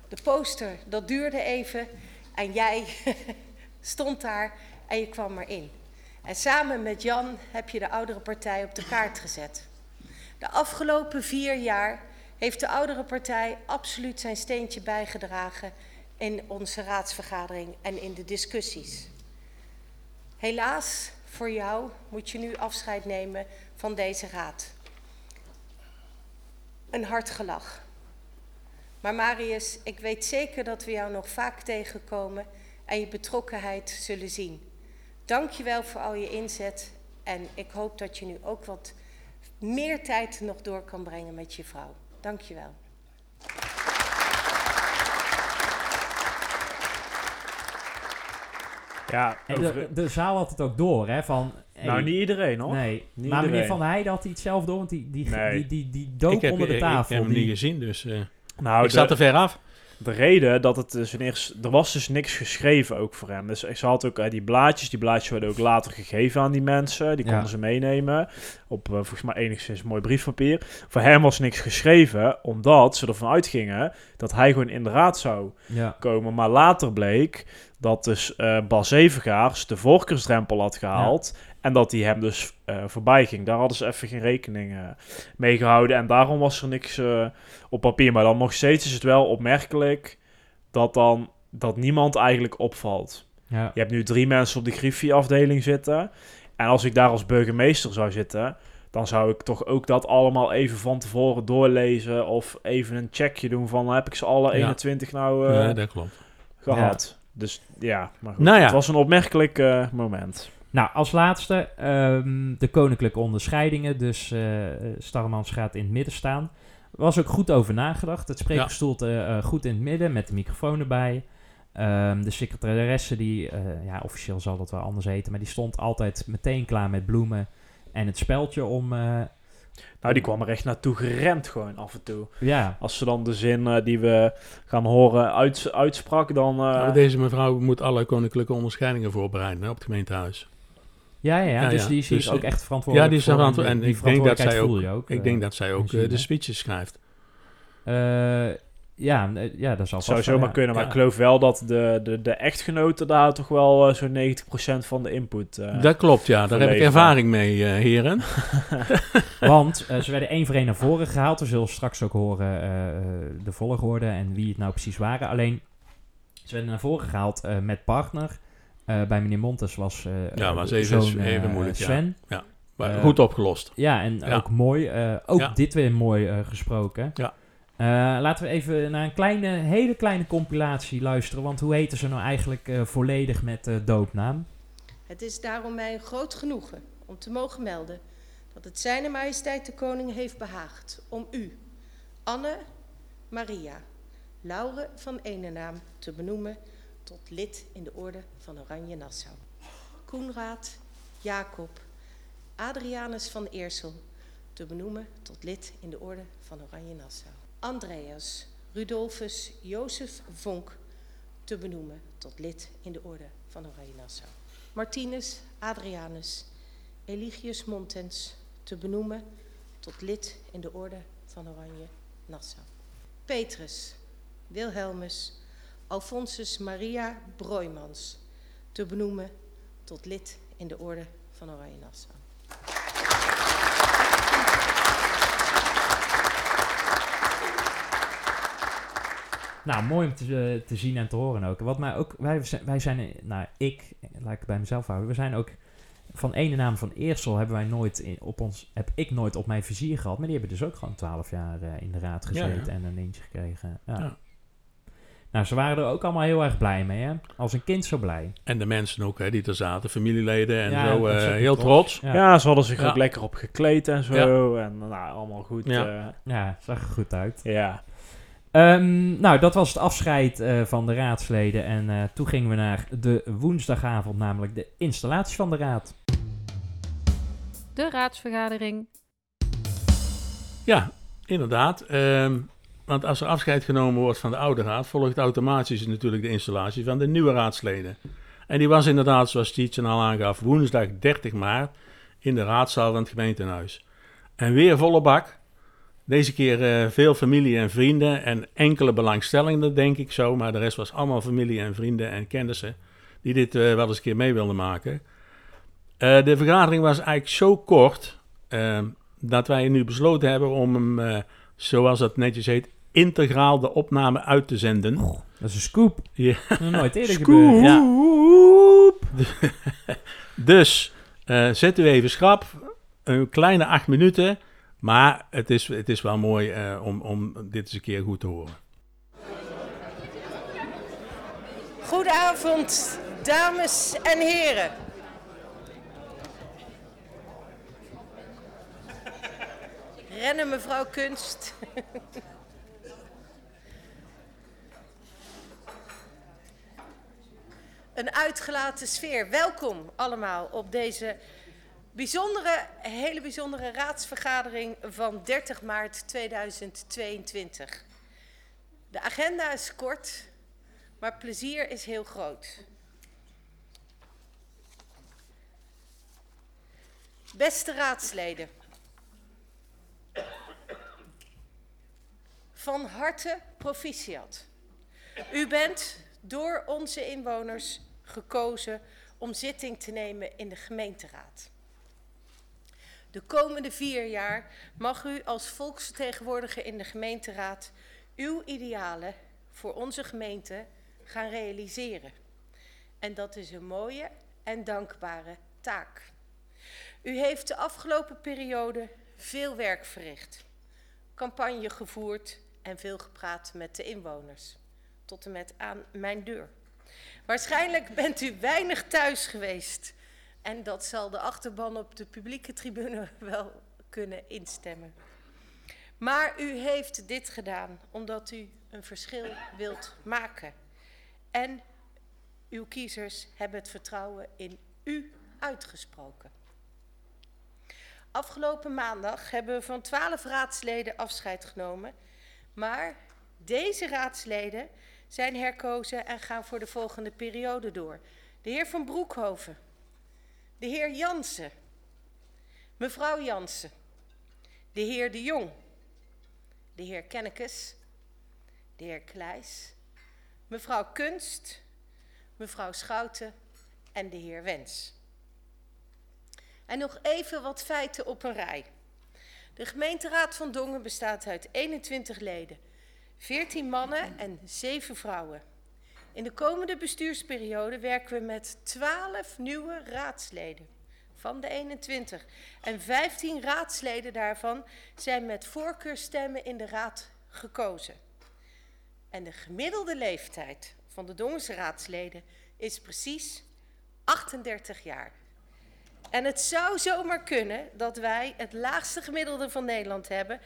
De poster, dat duurde even. En jij stond daar en je kwam erin. En samen met Jan heb je de oudere partij op de kaart gezet. De afgelopen vier jaar heeft de oudere partij absoluut zijn steentje bijgedragen in onze raadsvergadering en in de discussies. Helaas voor jou moet je nu afscheid nemen van deze raad. Een hard gelach. Maar Marius, ik weet zeker dat we jou nog vaak tegenkomen en je betrokkenheid zullen zien. Dank je wel voor al je inzet en ik hoop dat je nu ook wat meer tijd nog door kan brengen met je vrouw. Dank je wel. Ja, de, de zaal had het ook door, hè? Van, hey, nou niet iedereen hoor. Nee, Niet maar meneer. Van Heijden had hij het zelf door, want die, die, Nee. die, die, die dook ik heb, onder de ik- tafel. Ik heb hem die- niet gezien, dus eh, Nou, ik de- zat er ver af. De reden dat het dus eerste... Er was dus niks geschreven ook voor hem. Dus ze had ook eh, die blaadjes. Die blaadjes werden ook later gegeven aan die mensen. Die konden Ja. ze meenemen. Op eh, volgens mij enigszins mooi briefpapier. Voor hem was niks geschreven. Omdat ze ervan uitgingen dat hij gewoon in de raad zou ja. komen. Maar later bleek dat dus eh Bas Evengaars de voorkeursdrempel had gehaald. En dat hij hem dus eh, voorbij ging. Daar hadden ze even geen rekening eh, mee gehouden. En daarom was er niks eh, op papier. Maar dan nog steeds is het wel opmerkelijk dat dan dat niemand eigenlijk opvalt. Ja. Je hebt nu drie mensen op de Griffie-afdeling zitten. En als ik daar als burgemeester zou zitten, dan zou ik toch ook dat allemaal even van tevoren doorlezen. Of even een checkje doen van heb ik ze alle Ja. 21 nou eh, ja, dat klopt. gehad. Dus ja, maar goed. Nou ja. Het was een opmerkelijk eh, moment. Nou, als laatste ehm, de koninklijke onderscheidingen. Dus eh Starmans gaat in het midden staan. Was ook goed over nagedacht. Het spreekgestoelte eh, goed in het midden met de microfoon erbij. Ehm, de secretaresse, die, eh, ja, officieel zal dat wel anders heten, maar die stond altijd meteen klaar met bloemen en het speldje om, eh, Nou, die kwam er echt naartoe gerend gewoon af en toe. ja, Als ze dan de zin eh, die we gaan horen uits- uitsprak, dan... eh, Nou, deze mevrouw moet alle koninklijke onderscheidingen voorbereiden hè, op het gemeentehuis. Ja, ja, ja, Ja, dus ja. die zie Dus, ook eh, echt verantwoordelijk Ja, die is voor. verantwo- die- en die ik denk dat zij ook, ook. ik eh. denk dat zij ook eh, de speeches schrijft. Eh, ja, eh, ja, dat zal zou zomaar ja. kunnen, maar Ja. ik geloof wel dat de, de, de echtgenoten daar toch wel eh, zo'n 90% van de input... eh, dat klopt, ja. Daar heb ik ervaring mee, eh, heren. Want eh, ze werden één voor één naar voren gehaald. We zullen straks ook horen eh, eh, de volgorde en wie het nou precies waren. Alleen, ze werden naar voren gehaald eh, met partner. Eh, bij meneer Montes was eh Ja, was eh, even- zoon, even eh, moeilijk, ja. Sven. Maar Eh, goed opgelost. Ja, en Ja. ook mooi. eh, ook Ja. dit weer mooi eh, gesproken. Ja. Eh, laten we even naar een kleine, hele kleine compilatie luisteren. Want hoe heten ze nou eigenlijk eh, volledig met eh, doopnaam? Het is daarom mij een groot genoegen om te mogen melden dat het Zijne Majesteit de Koning heeft behaagd om u, Anne Maria, Laure van Enenaam, te benoemen tot lid in de Orde van Oranje Nassau. Koenraad, Jacob, Adrianus van Eersel, te benoemen tot lid in de Orde van Oranje Nassau. Andreas, Rudolfus, Jozef Vonk, te benoemen tot lid in de Orde van Oranje Nassau. Martinus Adrianus Eligius Montens te benoemen tot lid in de Orde van Oranje Nassau. Petrus Wilhelmus Alfonsus Maria Broijmans te benoemen tot lid in de Orde van Oranje Nassau. Nou, mooi om te, eh, te zien en te horen ook. Wat mij ook, wij zijn, wij zijn, nou, ik, laat ik het bij mezelf houden, we zijn ook van ene naam van Eersel hebben wij nooit in, op ons, heb ik nooit op mijn vizier gehad. Maar die hebben dus ook gewoon twaalf jaar eh, in de raad gezeten ja. en een eentje gekregen. Ja. Nou, ze waren er ook allemaal heel erg blij mee, hè? Als een kind zo blij. En de mensen ook hè, die er zaten, familieleden en Ja, zo, eh, heel trots. trots. Ja, ze hadden zich Ja. ook lekker op gekleed en zo. En nou, allemaal goed. Ja. Ja. Ja, zag er goed uit. ja. Ehm, nou, dat was het afscheid eh, van de raadsleden. En eh, toen gingen we naar de woensdagavond, namelijk de installatie van de raad. De raadsvergadering. Ja, inderdaad. Ehm, want als er afscheid genomen wordt van de oude raad, volgt automatisch natuurlijk de installatie van de nieuwe raadsleden. En die was inderdaad, zoals Tietjen al aangaf, woensdag 30 maart in de raadzaal van het gemeentehuis. En weer volle bak. Deze keer eh, veel familie en vrienden en enkele belangstellenden, denk ik zo. Maar de rest was allemaal familie en vrienden en kennissen die dit eh, wel eens een keer mee wilden maken. Eh, de vergadering was eigenlijk zo kort dat wij nu besloten hebben om hem, zoals dat netjes heet, integraal de opname uit te zenden. Dat is een scoop. Ja. Nog nooit eerder Scoop. gebeurd. Ja. Dus eh, zet u even schrap, een kleine acht minuten, maar het is, het is wel mooi eh, om, om dit eens een keer goed te horen. Goedenavond, dames en heren. Rennen mevrouw Kunst. Een uitgelaten sfeer. Welkom allemaal op deze bijzondere, hele bijzondere raadsvergadering van 30 maart 2022. De agenda is kort, maar plezier is heel groot. Beste raadsleden. Van harte proficiat. U bent door onze inwoners gekozen om zitting te nemen in de gemeenteraad. De komende vier jaar mag u als volksvertegenwoordiger in de gemeenteraad uw idealen voor onze gemeente gaan realiseren. En dat is een mooie en dankbare taak. U heeft de afgelopen periode veel werk verricht, campagne gevoerd en veel gepraat met de inwoners, tot en met aan mijn deur. Waarschijnlijk bent u weinig thuis geweest en dat zal de achterban op de publieke tribune wel kunnen instemmen. Maar u heeft dit gedaan omdat u een verschil wilt maken. En uw kiezers hebben het vertrouwen in u uitgesproken. Afgelopen maandag hebben we van twaalf raadsleden afscheid genomen. Maar deze raadsleden zijn herkozen en gaan voor de volgende periode door. De heer Van Broekhoven, de heer Jansen, mevrouw Jansen, de heer De Jong, de heer Kennekes, de heer Kleijs, mevrouw Kunst, mevrouw Schouten. En de heer Wens. En nog even wat feiten op een rij. De gemeenteraad van Dongen bestaat uit 21 leden, 14 mannen en 7 vrouwen. In de komende bestuursperiode werken we met 12 nieuwe raadsleden van de 21. En 15 raadsleden daarvan zijn met voorkeurstemmen in de raad gekozen. En de gemiddelde leeftijd van de Dongense raadsleden is precies 38 jaar. En het zou zomaar kunnen dat wij het laagste gemiddelde van Nederland hebben.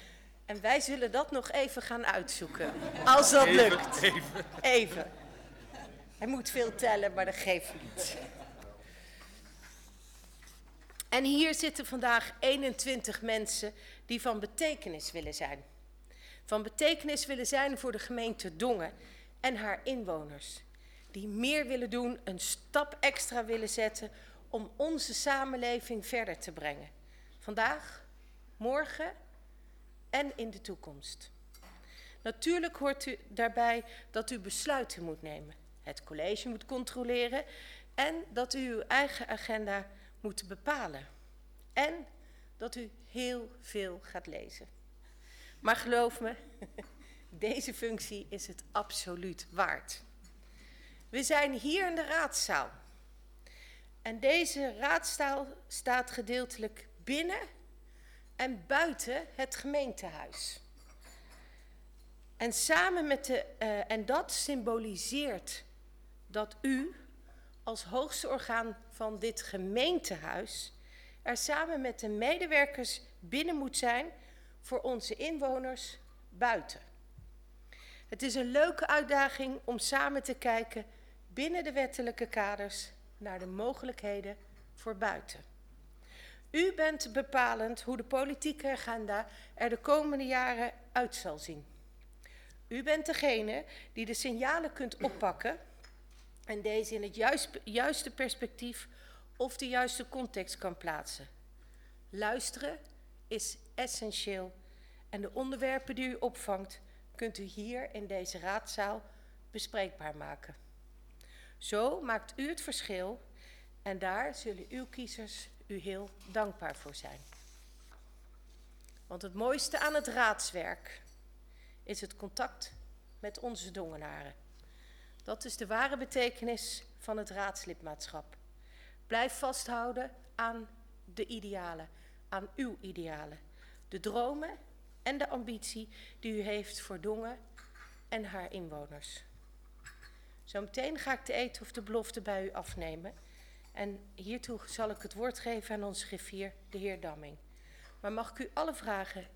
En wij zullen dat nog even gaan uitzoeken. Als dat lukt. Even. even. Hij moet veel tellen, maar dat geeft niet. En hier zitten vandaag 21 mensen die van betekenis willen zijn. Van betekenis willen zijn voor de gemeente Dongen en haar inwoners. Die meer willen doen, een stap extra willen zetten om onze samenleving verder te brengen. Vandaag, morgen en in de toekomst. Natuurlijk hoort u daarbij dat u besluiten moet nemen, het college moet controleren en dat u uw eigen agenda moet bepalen. En dat u heel veel gaat lezen. Maar geloof me, deze functie is het absoluut waard. We zijn hier in de raadzaal. En deze raadstaal staat gedeeltelijk binnen en buiten het gemeentehuis. En, samen met de, uh, en dat symboliseert dat u als hoogste orgaan van dit gemeentehuis er samen met de medewerkers binnen moet zijn voor onze inwoners buiten. Het is een leuke uitdaging om samen te kijken binnen de wettelijke kaders naar de mogelijkheden voor buiten. U bent bepalend hoe de politieke agenda er de komende jaren uit zal zien. U bent degene die de signalen kunt oppakken en deze in het juist, juiste perspectief of de juiste context kan plaatsen. Luisteren is essentieel en de onderwerpen die u opvangt kunt u hier in deze raadzaal bespreekbaar maken. Zo maakt u het verschil en daar zullen uw kiezers u heel dankbaar voor zijn. Want het mooiste aan het raadswerk is het contact met onze dongenaren. Dat is de ware betekenis van het raadslidmaatschap. Blijf vasthouden aan de idealen, aan uw idealen. De dromen en de ambitie die u heeft voor Dongen en haar inwoners. Zometeen ga ik de eet of de belofte bij u afnemen. En hiertoe zal ik het woord geven aan onze griffier, de heer Damming. Maar mag ik u alle vragen,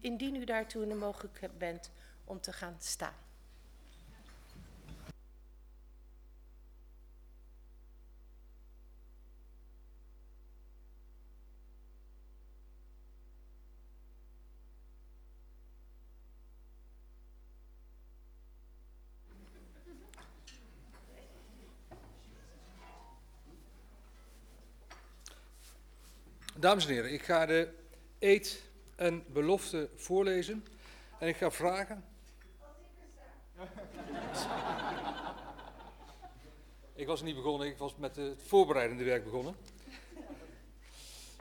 indien u daartoe in de mogelijkheid bent, om te gaan staan. Dames en heren, ik ga de eed en belofte voorlezen en ik ga vragen. Ik was niet begonnen, ik was met het voorbereidende werk begonnen.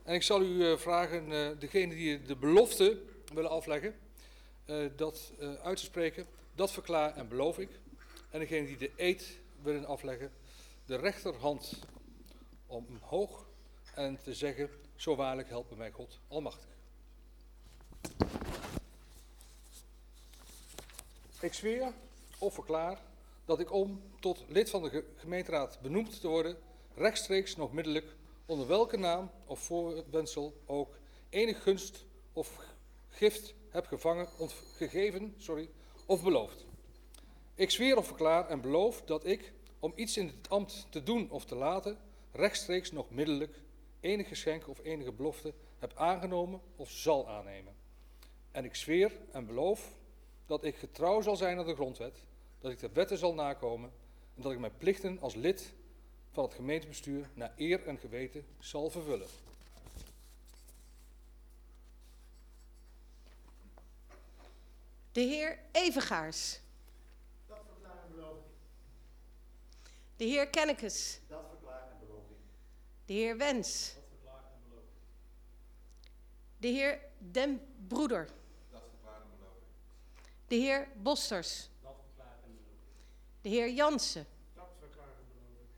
En ik zal u uh, vragen, uh, degene die de belofte willen afleggen, uh, dat uit te spreken, dat verklaar en beloof ik. En degene die de eed willen afleggen, de rechterhand omhoog en te zeggen, zo waarlijk helpen mij God Almachtig. Ik zweer of verklaar dat ik om tot lid van de gemeenteraad benoemd te worden, rechtstreeks nog middelijk, onder welke naam of voorwensel ook, enig gunst of gift heb gevangen, gegeven sorry, of beloofd. Ik zweer of verklaar en beloof dat ik, om iets in het ambt te doen of te laten, rechtstreeks nog middelijk enig geschenk of enige belofte heb aangenomen of zal aannemen. En ik zweer en beloof dat ik getrouw zal zijn aan de grondwet, dat ik de wetten zal nakomen en dat ik mijn plichten als lid van het gemeentebestuur naar eer en geweten zal vervullen. De heer Evengaars. Dat verklaar en beloof ik. De heer Kennekes. Dat verklaar en beloof ik. De heer Wens. Dat verklaar en beloof ik. De heer Den Broeder. Dat verklaar en beloof ik. De heer Bosters. Dat verklaar en beloof ik. De heer Jansen. Dat verklaar en beloof ik.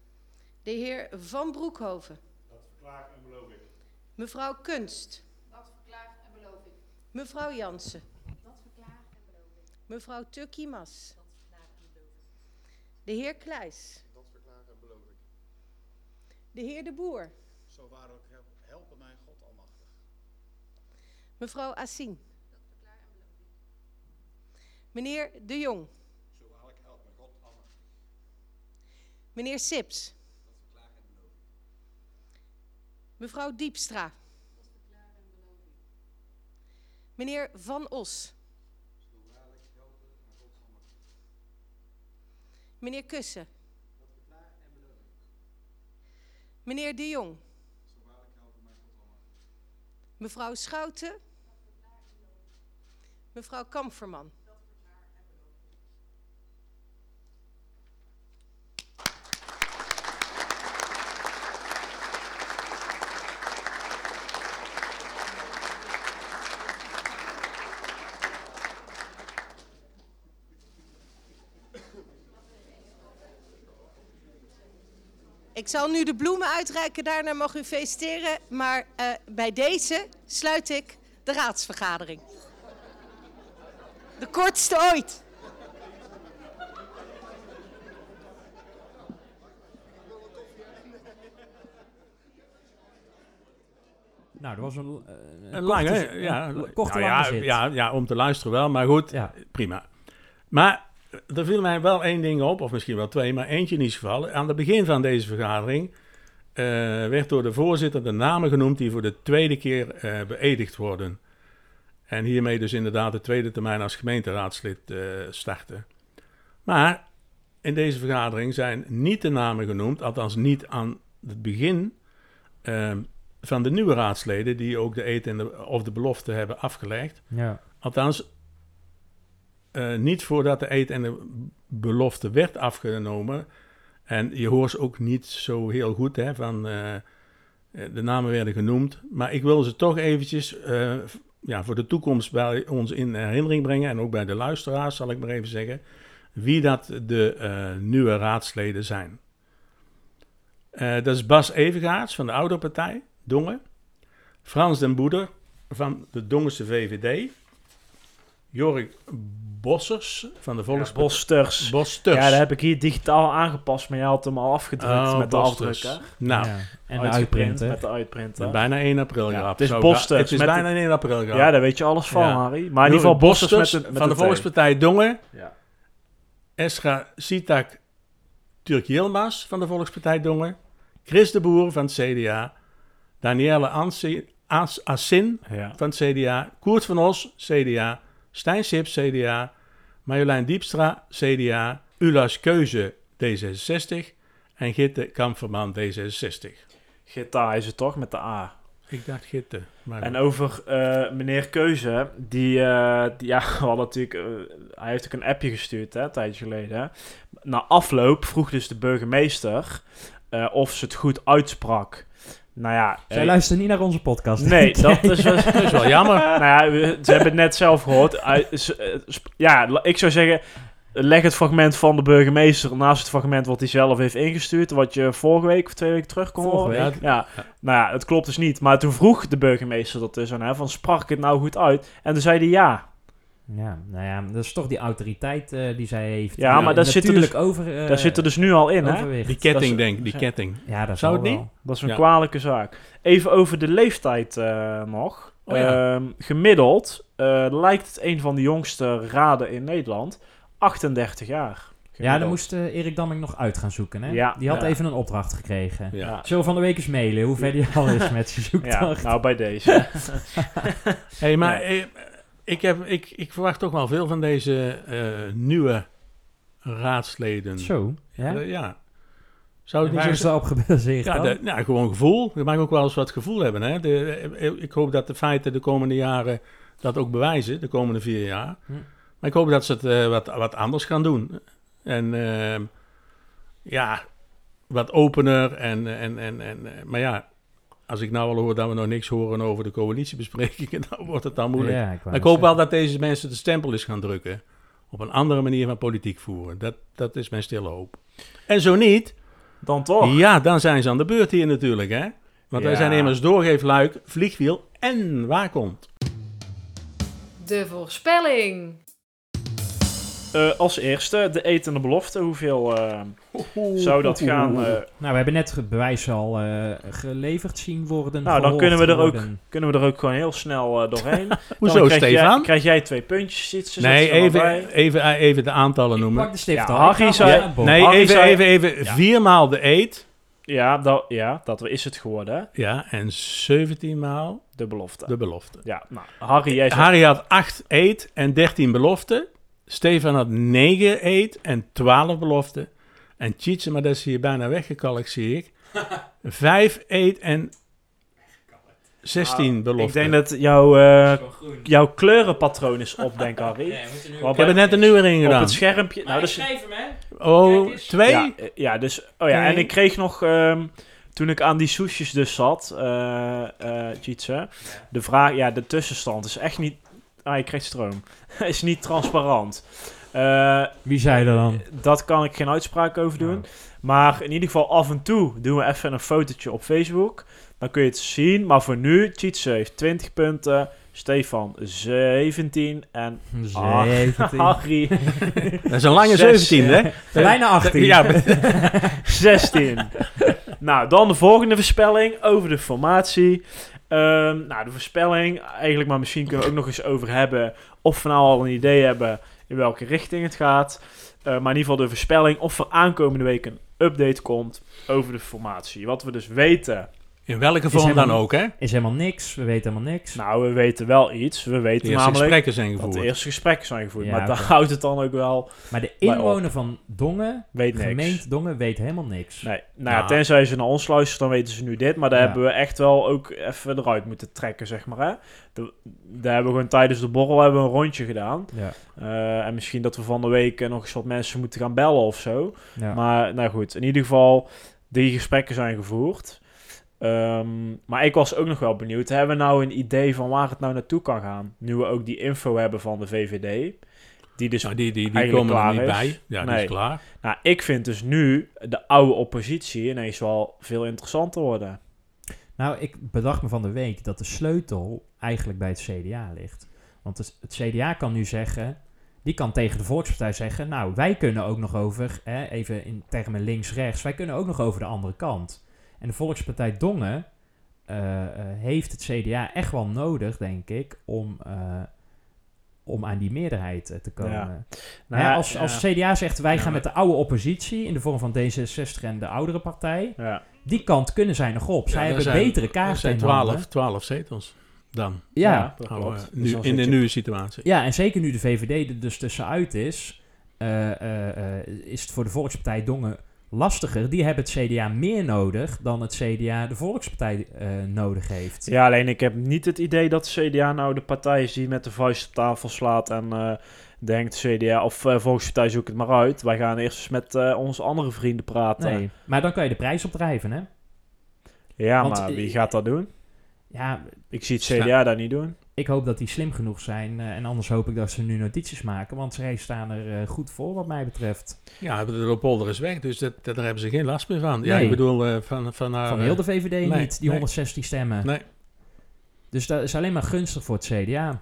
De heer Van Broekhoven. Dat verklaar en beloof ik. Mevrouw Kunst. Dat verklaar en beloof ik. Mevrouw Jansen. Dat verklaar en beloof ik. Mevrouw Tukkimas. Dat verklaar en beloof ik. De heer Kluis. Dat verklaar en beloof ik. De heer De Boer. Zo waar ook help, helpen mij God Almachtig. Mevrouw Assien. Dat verklaar en beloof ik. Meneer De Jong. Zo waarlijk helpt mij God Almachtig. Meneer Sips. Dat verklaar en beloof ik. Mevrouw Diepstra. Dat verklaar en beloof ik. Meneer Van Os. Zo waarlijk helpen mij God Almachtig. Meneer Kussen. Dat verklaar en beloof ik. Meneer De Jong. Mevrouw Schouten. Mevrouw Kamferman. Ik zal nu de bloemen uitreiken, daarna mag u feliciteren. Maar eh, bij deze sluit ik de raadsvergadering. De kortste ooit. Nou, dat was een, eh, Een lange, korte- ja, een korte nou lange ja, zit. ja, ja, om te luisteren wel, maar goed, Ja. prima. Maar er viel mij wel één ding op, of misschien wel twee, maar eentje in ieder geval. Aan het begin van deze vergadering eh, werd door de voorzitter de namen genoemd die voor de tweede keer eh, beëdigd worden. En hiermee dus inderdaad de tweede termijn als gemeenteraadslid eh, starten. Maar in deze vergadering zijn niet de namen genoemd, althans niet aan het begin van de nieuwe raadsleden die ook de eet en de, of de belofte hebben afgelegd. Ja. Althans, eh, niet voordat de eet en de belofte werd afgenomen. En je hoort ze ook niet zo heel goed, hè, van eh, eh, de namen werden genoemd. Maar ik wil ze toch eventjes ja, voor de toekomst bij ons in herinnering brengen. En ook bij de luisteraars, zal ik maar even zeggen. Wie dat de nieuwe raadsleden zijn. Dat is Bas Evengaarts van de oude partij, Dongen. Frans den Boeder van de Dongense VVD. Jorik Bossers van de Volkspartij. Bosters. Bosters. Ja, dat heb ik hier digitaal aangepast, maar jij had hem al afgedrukt Oh, met de afdrukker. Nou, Ja. En de Uitgeprint uitprinten. Met de uitprinter. bijna 1 april Ja, grap. het is Zo, Bosters Het is met bijna 1 april grap. Ja, daar weet je alles van, Ja. Harry. Maar in ieder geval Jorik Bosters met Bosters de, met van de. Volkspartij Dongen. Ja. Esra Sitak Turk Yilmaz van de Volkspartij Dongen. Chris de Boer van het CDA. Danielle Ansi- As- Assin Ja. van het CDA. Koert van Os, CDA. Stijn Sips, CDA. Marjolein Diepstra, CDA. Ulas Keuze, D66. En Gitte Kamperman, D66. Gita is het toch, met de A. Ik dacht Gitte. Maar En over eh, meneer Keuze, die, die- ja, we natuurlijk, eh, hij heeft ook een appje gestuurd, hè, een tijdje geleden. Na afloop vroeg dus de burgemeester of ze het goed uitsprak. Nou ja, Zij eh, luisteren niet naar onze podcast. Nee, dat is, wel- dat is wel jammer. nou ja, we- ze hebben het net zelf gehoord. Eh, ja, ik zou zeggen, leg het fragment van de burgemeester naast het fragment wat hij zelf heeft ingestuurd, wat je vorige week of twee weken terug kon Vorige horen. week. Ja, nou ja, het klopt dus niet. Maar toen vroeg de burgemeester dat dus aan hem, van sprak ik het nou goed uit? En toen zei hij ja. Ja, nou ja, dat is toch die autoriteit eh, die zij heeft. Ja, maar daar zit er dus- natuurlijk over, eh, Daar zit er dus nu al in, hè? Die ketting, is- denk ik. Die ja. ketting. Ja, dat Zou het wel. niet? Dat is een Ja. kwalijke zaak. Even over de leeftijd eh, nog. Oh ja. Ehm, gemiddeld eh, lijkt het een van de jongste raden in Nederland. 38 jaar. Ja, dan moest Erik Damming nog uit gaan zoeken, hè? Ja. Die had Ja. even een opdracht gekregen. Ja. Ja. Zullen we van de week eens mailen hoe ver die al is met zijn Ja, zoektocht? nou bij deze. Hey, maar. Ik, heb, ik, ik verwacht toch wel veel van deze eh, nieuwe raadsleden. Zo, ja? Eh, ja. Zou het niet is zo dat op gebaseerd Ja, de, nou, gewoon gevoel. Je mag ook wel eens wat gevoel hebben. Hè? De, eh, ik hoop dat de feiten de komende jaren dat ook bewijzen, de komende vier jaar. Hm. Maar ik hoop dat ze het wat, wat anders gaan doen. En ehm, ja, wat opener. En, en, en, en, maar ja, als ik nou al hoor dat we nog niks horen over de coalitiebesprekingen, dan wordt het dan moeilijk. Ja, ik hoop wel dat deze mensen de stempel eens gaan drukken. Op een andere manier van politiek voeren. Dat, dat is mijn stille hoop. En zo niet, Dan toch? ja, dan zijn ze aan de beurt hier natuurlijk, hè? Want wij zijn immers doorgeefluik, vliegwiel en waar komt. De voorspelling. Eh, als eerste, de etende belofte. Hoeveel eh, zou dat gaan? eh, Nou, we hebben net het bewijs al eh, geleverd zien worden. nou, dan kunnen we, er ook, kunnen we er ook gewoon heel snel eh, doorheen. Hoezo, Dan krijg Stefan? Jij, krijg jij twee puntjes? Zit, ze nee, even, even, even de aantallen noemen. Pak de stift Ja, al. Harry zei- het Nee, Harry even, zei- even, even. Ja. Viermaal de eet. Ja, dat, ja, dat is het geworden. Ja, en 17 maal De belofte. de belofte. Ja, nou, Harry, jij zegt... Harry had 8 eet en 13 beloften. Stefan had 9 eet en 12 beloften. En Tjitse, maar dat is hier bijna weggekalkt, zie ik. 5 eet en 16 Ik beloften. denk dat jouw, eh, jouw kleurenpatroon is op, denk ik, Harry. Ik heb er net een nieuwe erin Op gedaan. het schermpje... Nou, dat is, hem, hè? Oh, twee? ja, eh, ja, dus... Oh ja, en ik kreeg nog... ehm, toen ik aan die soesjes dus zat, eh eh Tjitse, de vraag... Ja, de tussenstand is echt niet... Ah, je krijgt stroom. is niet transparant. Eh, Wie zei dat dan? dat kan ik geen uitspraak over doen. Oh. Maar in ieder geval af en toe doen we even een fotootje op Facebook. Dan kun je het zien. Maar voor nu, Tjitse heeft 20 punten. Stefan 17 en Ah, 17. Harry Dat is een lange Zes, 17, hè? Bijna 18. Ja, 16. nou, dan de volgende voorspelling over de formatie. Ehm, nou, de voorspelling, eigenlijk, maar misschien kunnen we ook nog eens over hebben of we nou al een idee hebben in welke richting het gaat. Eh, maar in ieder geval de voorspelling of er aankomende week een update komt over de formatie. Wat we dus weten. In welke vorm dan ook, hè? Is helemaal niks. We weten helemaal niks. Nou, we weten wel iets. We De weten eerste namelijk gesprekken zijn dat gevoerd. de eerste gesprekken zijn gevoerd. Ja, maar daar houdt het dan ook wel. maar de inwoner van Dongen, Weet niks. gemeente Dongen, weet helemaal niks. Nee, nou ja, tenzij ze naar ons luisteren, dan weten ze nu dit. Maar daar Ja. hebben we echt wel ook even eruit moeten trekken, zeg maar. Hè? De- daar hebben we gewoon tijdens de borrel hebben we een rondje gedaan. Ja. Eh, en misschien dat we van de week nog eens wat mensen moeten gaan bellen of zo. Ja. Maar nou goed, in ieder geval, die gesprekken zijn gevoerd. Ehm, maar ik was ook nog wel benieuwd. Hebben we nou een idee van waar het nou naartoe kan gaan? Nu we ook die info hebben van de VVD. Die dus Nou, die die, die eigenlijk komen er klaar niet is. bij. Ja, die Nee. is klaar. Nou, ik vind dus nu de oude oppositie ineens wel veel interessanter worden. Nou, ik bedacht me van de week dat de sleutel eigenlijk bij het CDA ligt. Want het, het CDA kan nu zeggen, die kan tegen de Volkspartij zeggen, nou, wij kunnen ook nog over, hè, even in termen links-rechts, wij kunnen ook nog over de andere kant. En de Volkspartij Dongen eh, eh, heeft het CDA echt wel nodig, denk ik, om, eh, om aan die meerderheid te komen. Ja. Hè, ja, als, ja. als CDA zegt, wij Ja, gaan met de oude oppositie in de vorm van D66 en de oudere partij, Ja. die kant kunnen zij nog op. Zij Ja, er hebben zijn- betere Er kaarten zijn in handen. 12, 12 zetels dan. Ja, dat Nou, klopt. Dus nu, dan in de nieuwe situatie. ja, en zeker nu de VVD er dus tussenuit is, eh, eh, eh, is het voor de Volkspartij Dongen lastiger. Die hebben het CDA meer nodig dan het CDA de Volkspartij eh, nodig heeft. Ja, alleen ik heb niet het idee dat de CDA nou de partij is die met de vuist op tafel slaat en eh, denkt CDA of eh Volkspartij zoek het maar uit. Wij gaan eerst eens met onze andere vrienden praten. Nee, maar dan kan je de prijs opdrijven, hè? Ja, Want, maar wie gaat dat doen? Ja, Ik zie het CDA daar niet doen. ik hoop dat die slim genoeg zijn. eh, en anders hoop ik dat ze nu notities maken. Want zij staan er eh, goed voor, wat mij betreft. Ja, de Leopolder is weg, dus dat, dat- daar hebben ze geen last meer van. Ja, Nee. ik bedoel, eh, van, van haar... Van heel de VVD nee, niet, die nee. 116 stemmen. Nee. Dus dat is alleen maar gunstig voor het CDA.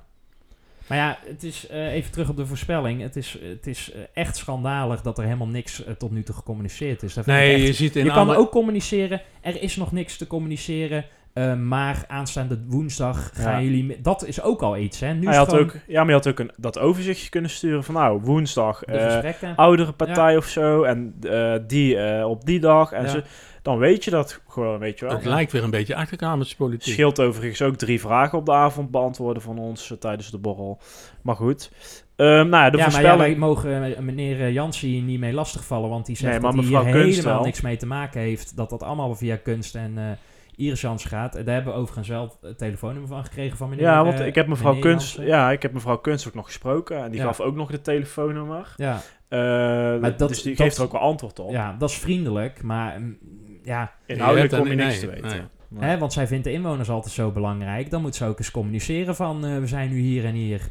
Maar ja, het is eh, even terug op de voorspelling. Het is, het is echt schandalig dat er helemaal niks tot nu toe gecommuniceerd is. Nee, echt- je ziet in je kan ook communiceren. Er is nog niks te communiceren. Eh, maar aanstaande woensdag gaan Ja. jullie... Dat is ook al iets, hè? Nu Hij is had gewoon ook, ja, maar je had ook een, dat overzichtje kunnen sturen van nou, woensdag de eh, oudere partij of zo en eh, die eh, op die dag. En Ja. ze, dan weet je dat gewoon, weet je wel. Het lijkt weer een beetje achterkamerspolitiek. scheelt overigens ook drie vragen op de avond beantwoorden van ons tijdens de borrel. Maar goed. Ehm, nou ja, de ja, maar ja, voorspelling... wij mogen meneer Jansen hier niet mee lastigvallen, want die zegt Nee, maar dat hij hier helemaal wel. niks mee te maken heeft. Dat dat allemaal via kunst en eh Iris gaat. En daar hebben we overigens wel het telefoonnummer van gekregen van meneer ja, want eh, ik heb mevrouw Kunst, ja, ik heb mevrouw Kunst ook nog gesproken en die Ja. gaf ook nog de telefoonnummer. Ja, Eh, Maar dat- dus die dat- geeft er ook wel antwoord op. ja, dat is vriendelijk, maar mm, ja, Inhoudelijk Je kom je dan- niks te weten. nee. Nee. hè, want zij vindt de inwoners altijd zo belangrijk. Dan moet ze ook eens communiceren van eh, we zijn nu hier en hier.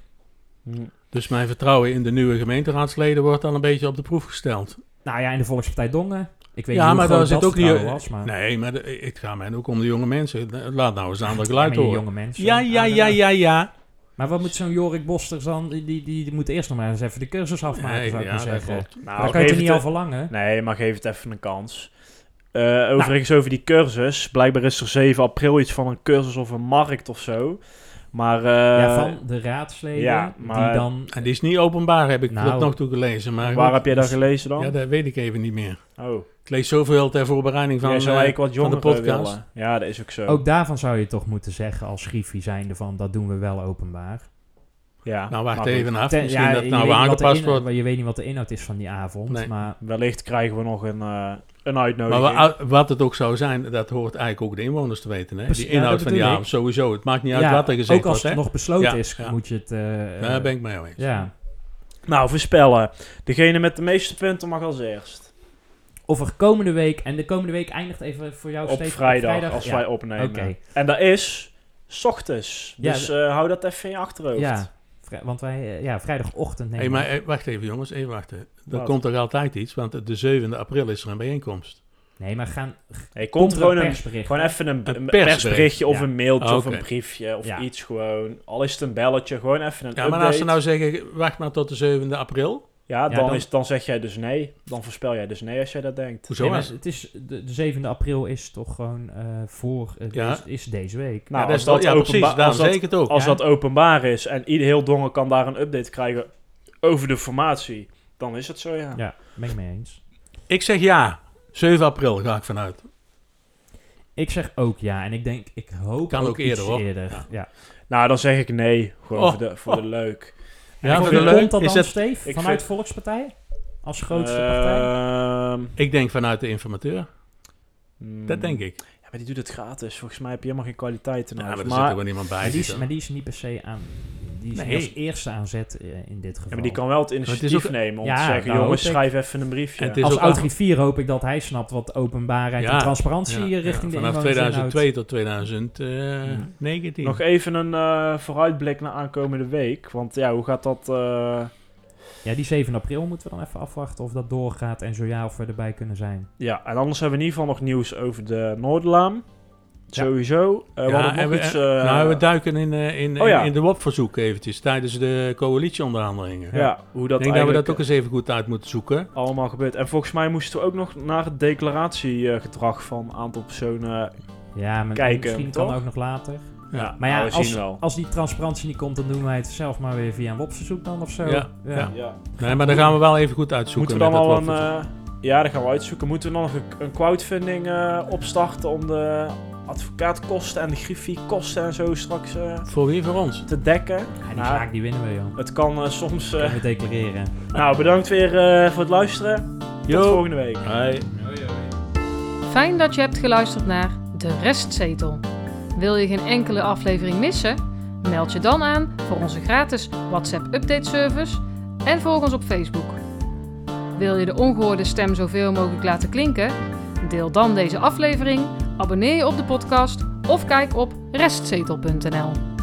Hm. Dus mijn vertrouwen in de nieuwe gemeenteraadsleden wordt al een beetje op de proef gesteld. Nou ja, in de Volkspartij Dongen. Ik weet ja, niet maar daar zit dat ook niet... was, maar Nee, maar de- het gaat mij ook om de jonge mensen. Laat nou eens aan de geluid horen. jonge mensen. Ja, ja, Ah, ja, ja, ja. Maar wat moet zo'n Jorik Bosters dan? Die, die, die moet eerst nog maar eens even de cursus afmaken, Nee, zou ik ja, maar dat zeggen. Nou, Daar kan je niet al verlangen. Nee, maar geef het even een kans. Eh, overigens over die cursus. Blijkbaar is er 7 april iets van een cursus of een markt of zo. Maar, eh, ja, van de raadsleden. ja, maar- die dan... En die is niet openbaar, heb ik Nou, tot nog toe gelezen. Maar waar goed, heb jij dat dus- gelezen dan? Ja, dat weet ik even niet meer. oh, Ik lees zoveel ter voorbereiding van, zou eh, wat van de podcast. willen. Ja, dat is ook zo. Ook daarvan zou je toch moeten zeggen als Griffie zijnde van dat doen we wel openbaar. Ja, Nou, wacht maar even af. Ten- Misschien ja, dat nou aangepast wordt. Je weet niet wat de inhoud is van die avond, Nee. maar Wellicht krijgen we nog een, eh, een Maar uitnodiging. wa- wat het ook zou zijn, dat hoort eigenlijk ook de inwoners te weten. Hè? Precies, Die inhoud van die avond, sowieso. Het maakt niet uit ja, wat er gezegd ook als wordt. het hè? nog besloten Ja, is, ja. moet je het... eh, Daar ben ik mee eens. ja. Nou, voorspellen. Degene met de meeste punten mag als eerst. Of er komende week, en de komende week eindigt even voor jou Op vrijdag, als ja. wij opnemen. Oké. En dat is 's ochtends. Ja, Dus eh, hou dat even in je achterhoofd. Ja, Vrij- want wij, eh, ja, vrijdagochtend Hey, nemen maar eh, wacht even jongens, even wachten. Er Wat? komt toch altijd iets, want de 7e april is er een bijeenkomst. Nee, maar gaan... Nee, komt komt er gewoon een persbericht? gewoon even een, Een een persbericht. persberichtje of Ja. een mailtje of een briefje of Ja. iets gewoon. Al is het een belletje, gewoon even een Ja, maar update. als ze nou zeggen, wacht maar tot de 7e april. Ja, Ja, dan, dan- Is, dan zeg jij dus nee. Dan voorspel jij dus nee als jij dat denkt. Hoezo? Nee, het is, de, de 7e april is toch gewoon eh, voor... eh, Ja. deze, is deze week. Nou, ja, als dat is, dat ja precies, openbaar- daarom als dat- zeg ik het ook. Als Ja. dat openbaar is en ieder heel Dongen kan daar een update krijgen over de formatie, dan is het zo, ja. Ja, ben ik mee eens. Ik zeg ja, 7 april ga ik vanuit. Ik zeg ook ja. En ik denk, ik hoop Kan ook iets eerder, hoor. eerder. Ja. Ja. Nou, dan zeg ik nee. Gewoon Oh, voor, de, voor oh. de leuk. Ja, de leuk komt dat is dan, het, Steve? Vanuit vind- Volkspartij? Als grootste partij? Ehm, ik denk vanuit de informateur. hmm. Dat denk ik. Ja, maar die doet het gratis. Volgens mij heb je helemaal geen kwaliteit Ja, maar er maar, zit er wel niemand bij. Maar die, is, zitten. maar die is niet per se aan... Die is Nee. als eerste aan zet eh, in dit geval. ja, maar die kan wel het initiatief ook- nemen om Ja, te zeggen, nou, jongens, schrijf even een briefje. Als oud-griffier hoop ik dat hij snapt wat openbaarheid Ja, en transparantie Ja, hier ja, richting de Vanaf inwoners inhoudt. 2002 tot 2019. Nog even een eh, vooruitblik naar aankomende week. Want ja, hoe gaat dat... eh, Ja, die 7 april moeten we dan even afwachten of dat doorgaat en zo ja of we erbij kunnen zijn. Ja, en anders hebben we in ieder geval nog nieuws over de Noorderlaan. Ja. Sowieso. Eh we Ja, hadden en nog we, iets... eh, nou, we duiken in, eh, in, Oh ja. in de WOP-verzoek eventjes tijdens de coalitieonderhandelingen. ja, hoe dat ik denk dat we dat ook eens even goed uit moeten zoeken. allemaal gebeurt. En volgens mij moesten we ook nog naar het declaratiegedrag van een aantal personen Ja, maar Kijken, misschien toch? kan ook nog later. Ja, Maar ja, nou, we als, zien wel. als die transparantie niet komt, dan doen wij het zelf maar weer via een WOP-verzoek dan of zo. Ja, ja. Ja. Nee, maar dan gaan we wel even goed uitzoeken. Moeten we dan met al een... eh, ja, dat gaan we uitzoeken. Moeten we dan nog een, een crowdfunding eh, opstarten om de advocaatkosten en de griffiekosten en zo straks eh, Voor wie? Voor ons? te dekken? Ja, die Nou, zaak die winnen we, joh. Het kan eh, soms... eh, Kunnen we declareren. nou, bedankt weer eh, voor het luisteren. Tot volgende week. Hoi. Fijn dat je hebt geluisterd naar De Restzetel. Wil je geen enkele aflevering missen? Meld je dan aan voor onze gratis WhatsApp update service en volg ons op Facebook. Wil je de ongehoorde stem zoveel mogelijk laten klinken? Deel dan deze aflevering, abonneer je op de podcast of kijk op restzetel.nl.